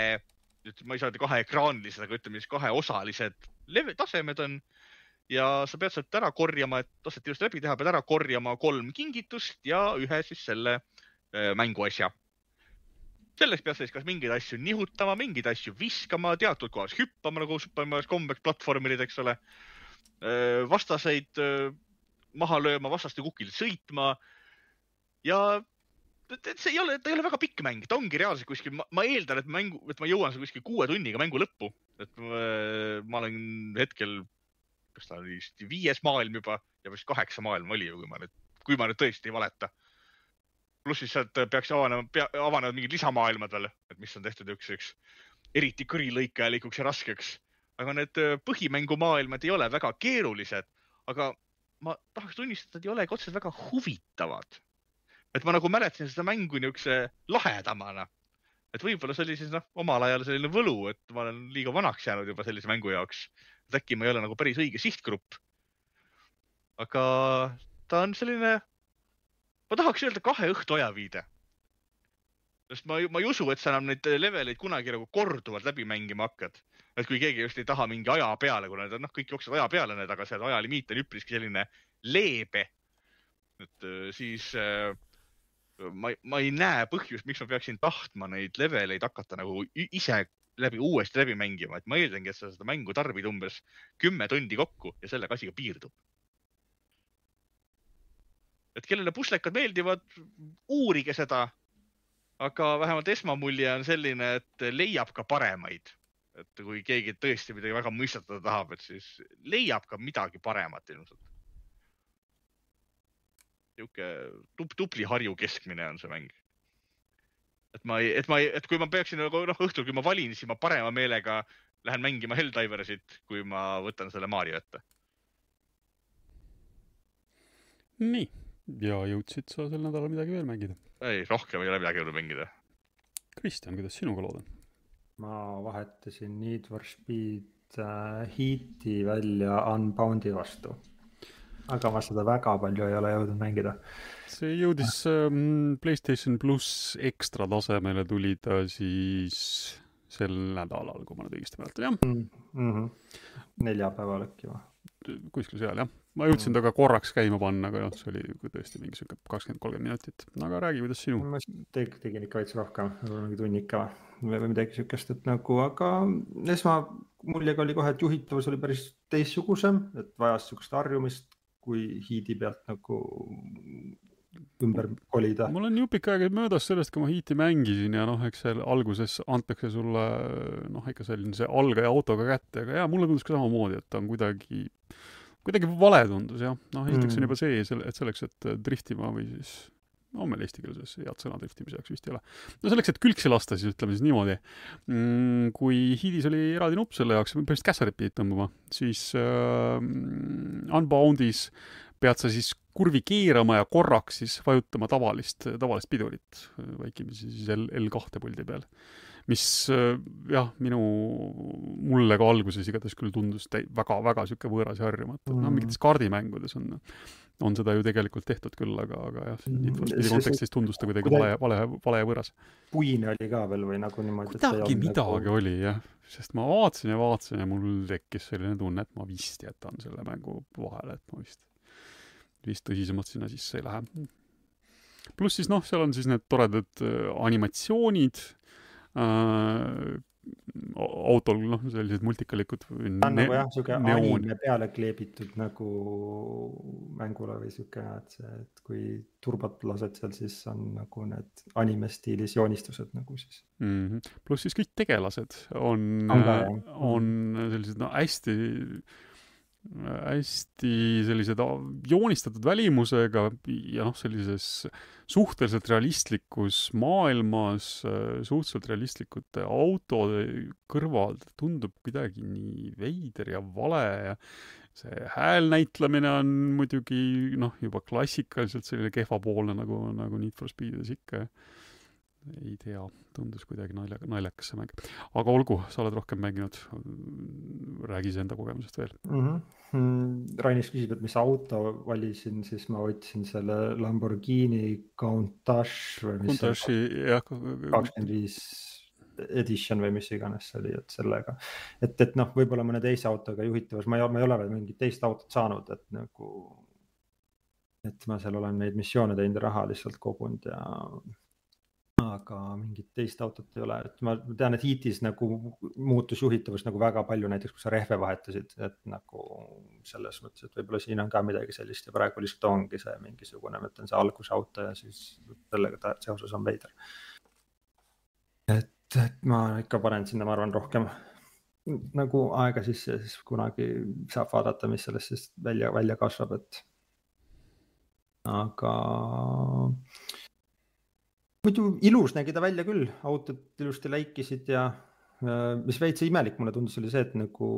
ma ei saa öelda kaheekraanilised, aga ütleme siis kaheosalised tasemed on ja sa pead sealt ära korjama, et taset ilusti läbi teha, pead ära korjama kolm kingitust ja ühe siis selle äh, mänguasja. selleks pead sa siis kas mingeid asju nihutama, mingeid asju viskama, teatud kohas hüppama nagu Super Mario kombeks platvormilid, eks ole. Vastaseid maha lööma, vastaste kukil sõitma. ja et see ei ole, ta ei ole väga pikk mäng, ta ongi reaalselt kuskil, ma eeldan, et mängu, et ma jõuan seal kuskil kuue tunniga mängu lõppu. et ma, ma olen hetkel, kas ta oli vist viies maailm juba ja vist kaheksa maailma oli ju, kui ma nüüd, kui ma nüüd tõesti ei valeta pluss siis sealt peaks avanema, avanevad mingid lisamaailmad veel, et mis on tehtud niisuguseks eriti kõrilõikalikuks ja raskeks. Aga need äh, põhimängumaailmad ei ole väga keerulised, aga ma tahaks tunnistada, et ei olegi otseselt väga huvitavad. et ma nagu mäletasin seda mängu niisuguse lahedamana. et võib-olla see oli siis noh, omal ajal selline võlu, et ma olen liiga vanaks jäänud juba sellise mängu jaoks. et äkki ma ei ole nagu päris õige sihtgrupp. aga ta on selline ma tahaks öelda kahe õhtu ajaviide. sest ma, ma ei usu, et sa enam neid leveleid kunagi nagu korduvalt läbi mängima hakkad. Et kui keegi just ei taha mingi aja peale, kuna need on noh, kõik jooksevad aja peale need, aga see ajalimiit on üpriski selline leebe. et äh, siis äh, ma, ma ei näe põhjust, miks ma peaksin tahtma neid leveleid hakata nagu ise läbi, uuesti läbi mängima, et ma eeldangi, et sa seda mängu tarbid umbes kümme tundi kokku ja sellega asi ka piirdub et kellele puslekad meeldivad, uurige seda. aga vähemalt esmamulje on selline, et leiab ka paremaid. Et kui keegi tõesti midagi väga mõistatada tahab, et siis leiab ka midagi paremat ilmselt. niisugune tub, tubli Harju keskmine on see mäng. et ma ei, et ma ei, et kui ma peaksin nagu noh, õhtul, kui ma valin, siis ma parema meelega lähen mängima Helldiversit, kui ma võtan selle Mario ette. nii ja jõudsid sa sel nädalal midagi veel mängida? ei, rohkem ei ole midagi jõudnud mängida. Kristjan, kuidas sinuga lood on? Ma vahetasin Need for Speed äh, Heat'i välja Unboundi vastu. aga ma seda väga palju ei ole jõudnud mängida. see jõudis ähm, PlayStation pluss ekstra tasemele, tuli ta siis sel nädalal, kui ma nüüd õigesti mäletan, jah mm? -hmm. neljapäeval äkki või? kuskil seal, jah ma jõudsin temaga korraks käima panna, aga noh, see oli tõesti mingi sihuke kakskümmend, kolmkümmend minutit. aga räägi, kuidas sinu? ma tegin, tegin ikka veits rohkem, võib-olla mingi tunnika või midagi siukest, et nagu, aga esmamuljega oli kohe, et juhitavus oli päris teistsugusem, et vajas siukest harjumist, kui hiidi pealt nagu ümber kolida. mul on jupik aega möödas sellest, kui ma hiiti mängisin ja noh, eks seal alguses antakse sulle noh, ikka selline see algaja autoga kätte, aga jaa, mulle tundus ka samamoodi, et ta on kuidagi kuidagi vale tundus jah, noh esiteks mm. on juba see, et selleks, et driftima või siis no meil eesti keeles head sõna driftimise jaoks vist ei ole. no selleks, et külgsi lasta, siis ütleme siis niimoodi mm,. kui Hiidis oli eraldi nupp selle jaoks, põhimõtteliselt kässarit pidid tõmbama, siis äh, Unboundis pead sa siis kurvi keerama ja korraks siis vajutama tavalist, tavalist pidurit, vaikimisi siis L, L2 puldi peal mis äh, jah, minu, mulle ka alguses igatahes küll tundus väga-väga niisugune võõras ja harjumatu mm.. noh, mingites kaardimängudes on, on seda ju tegelikult tehtud küll, aga, aga jah, mm. Need for Speedi kontekstis tundus ta kuidagi vale, vale, vale ja võõras. puine oli ka veel või nagu niimoodi? kuidagi midagi nagu... oli jah, sest ma vaatasin ja vaatasin ja mul tekkis selline tunne, et ma vist jätan selle mängu vahele, et ma vist, vist tõsisemalt sinna sisse ei lähe pluss siis noh, seal on siis need toredad äh, animatsioonid äh, autol noh, sellised multikalikud. ta on nagu jah, sihuke anime peale kleebitud nagu mängule või sihuke, et see, et kui turbot lased seal, siis on nagu need anime stiilis joonistused nagu siis. Mm -hmm.. pluss siis kõik tegelased on, on, on sellised no hästi hästi sellised joonistatud välimusega ja noh, sellises suhteliselt realistlikus maailmas suhteliselt realistlikute autode kõrval tundub kuidagi nii veider ja vale ja see häälnäitlemine on muidugi noh, juba klassikaliselt selline kehvapoolne nagu, nagu Need for Speedides ikka ei tea, tundus kuidagi nalja, naljakas see mäng. aga olgu, sa oled rohkem mänginud, räägi siis enda kogemusest veel mm. -hmm. Rainis küsib, et mis auto valisin, siis ma võtsin selle Lamborghini Countach või mis Countachi, jah. kakskümmend viis edition või mis iganes see oli, et sellega, et, et noh, võib-olla mõne teise autoga juhitavas, ma ei, ma ei ole veel mingit teist autot saanud, et nagu. et ma seal olen neid missioone teinud raha lihtsalt kogunud ja aga mingit teist autot ei ole, et ma tean, et Heatis nagu muutus juhitavus nagu väga palju, näiteks kui sa rehve vahetasid, et nagu selles mõttes, et võib-olla siin on ka midagi sellist ja praegu lihtsalt ongi see mingisugune, ma ütlen, see algusauto ja siis sellega ta seoses on veider. et, et ma ikka panen sinna, ma arvan, rohkem nagu aega sisse ja siis kunagi saab vaadata, mis sellest siis välja, välja kasvab, et. aga muidu ilus nägi ta välja küll, autod ilusti läikisid ja äh, mis veits imelik mulle tundus, oli see, et nagu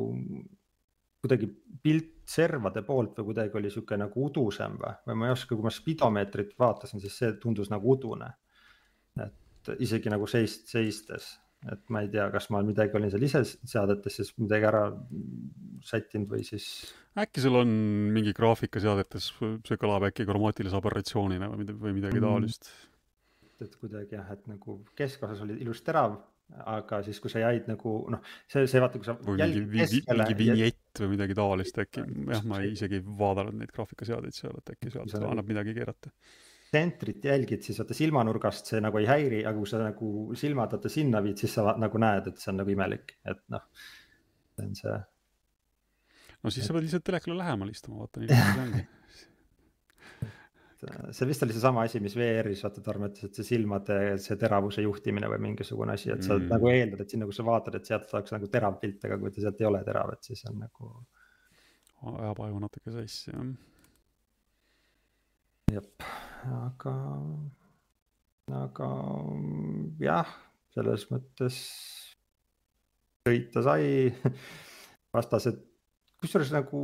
kuidagi pilt servade poolt või kuidagi oli sihuke nagu udusem või, või ma ei oska, kui ma spidomeetrit vaatasin, siis see tundus nagu udune. et isegi nagu seist, seistes, et ma ei tea, kas ma midagi olin seal ise seadetes siis midagi ära sättinud või siis. äkki sul on mingi graafika seadetes, see kõlab äkki kromaatilise aberratsioonina või midagi, või midagi mm. taolist mm et kuidagi jah, et nagu keskosas oli ilus terav, aga siis, kui sa jäid nagu noh, see, see vaata, kui sa. või mingi, mingi, mingi vinjett või midagi taolist äkki, jah, ma ei, isegi ei vaadanud neid graafikaseadeid seal, et äkki sealt annab midagi keerata. tsentrit jälgid, siis vaata silmanurgast see nagu ei häiri, aga kui sa nagu silmad vaata sinna viid, siis sa nagu näed, et see on nagu imelik, et noh, see on see. no siis et... sa pead lihtsalt telekale lähemal istuma, vaata nii lihtne see ongi see vist oli seesama asi, mis VR-is vaata Tarmo ütles, et see silmade, see teravuse juhtimine või mingisugune asi, et sa mm. nagu eeldad, et sinna, kus sa vaatad, et sealt saaks nagu terav pilt, aga kui ta sealt ei ole terav, et siis on nagu. ajab aju natuke sassi, jah. jep, aga, aga jah, selles mõttes sõita sai vastased, kusjuures nagu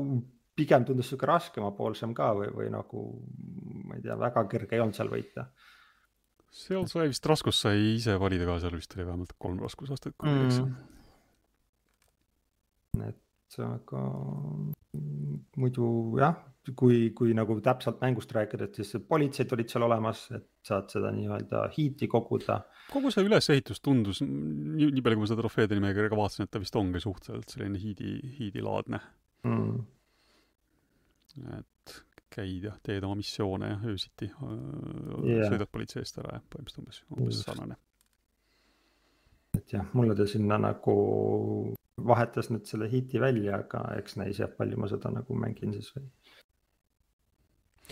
pigem tundus sihuke raskemapoolsem ka või, või nagu ma ei tea, väga kerge ei olnud seal võita. seal sai vist raskust sai ise valida ka, seal vist oli vähemalt kolm raskusastet, kui ma ei eksi. Mm. et aga muidu jah, kui, kui nagu täpselt mängust rääkida, et siis politseid olid seal olemas, et saad seda nii-öelda hiiti koguda. kogu see ülesehitus tundus, nii, nii palju kui ma seda trofeede nimekirja ka vaatasin, et ta vist ongi suhteliselt selline hiidi, hiidilaadne mm et käid ja teed oma missioone ja öösiti yeah. sõidad politsei eest ära ja põhimõtteliselt umbes, umbes sarnane. et jah, mulle ta sinna nagu vahetas nüüd selle hiti välja, aga eks näis jah, palju ma seda nagu mängin siis või.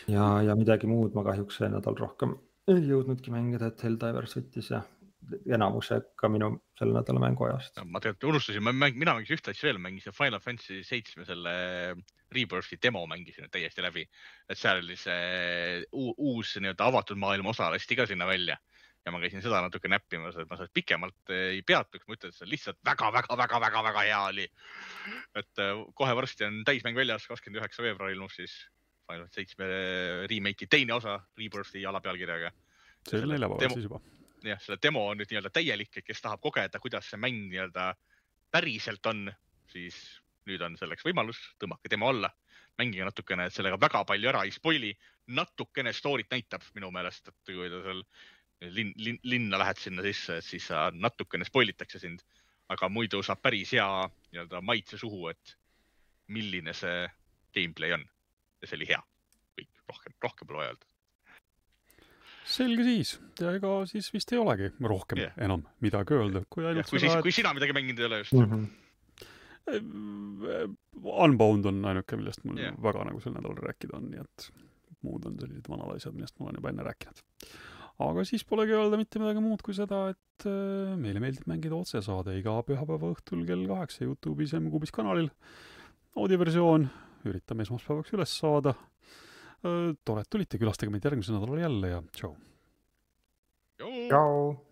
ja, ja midagi muud ma kahjuks see nädal rohkem ei jõudnudki mängida, et Helldivers võttis ja enamuse ka minu selle nädala mänguajast no,. ma tegelikult unustasin, ma mäng-, mina mängisin ühte asja veel, mängisin Final Fantasy seitsme selle Rebirthi demo mängisin täiesti läbi. et seal oli see uus nii-öelda avatud maailma osa lasti ka sinna välja ja ma käisin seda natuke näppimas, et ma sealt pikemalt ei peatuks, ma ütlen, et see on lihtsalt väga-väga-väga-väga-väga hea oli. et äh, kohe varsti on täismäng väljas, kakskümmend üheksa veebruar ilmub siis Final seitsme remake'i teine osa Rebirthi alapealkirjaga. see on neljapäeval siis juba jah, selle demo on nüüd nii-öelda täielik, et kes tahab kogeda, kuidas see mäng nii-öelda päriselt on, siis nüüd on selleks võimalus, tõmmake demo alla, mängige natukene, et sellega väga palju ära ei spoil'i, natukene story't näitab minu meelest, et kui ta seal linn, linn, linna lähed sinna sisse, siis natukene spoil itakse sind, aga muidu saab päris hea nii-öelda maitse suhu, et milline see gameplay on. Ja see oli hea. kõik, rohkem, rohkem pole öelda selge siis ja ega siis vist ei olegi rohkem yeah. enam midagi öelda, kui ainult yeah, kui seda, et... kui sina midagi mänginud ei ole just mm. -hmm. Unbound on ainuke, millest mul yeah. väga nagu sel nädalal rääkida on, nii et muud on sellised vanad asjad, millest ma olen juba enne rääkinud. aga siis polegi öelda mitte midagi muud kui seda, et äh, meile meeldib mängida otsesaade iga pühapäeva õhtul kell kaheksa Youtube'is ja Mkuubis kanalil. audioversioon üritame esmaspäevaks üles saada tore, et tulite, külastage meid järgmisel nädalal jälle ja tšau. tšau.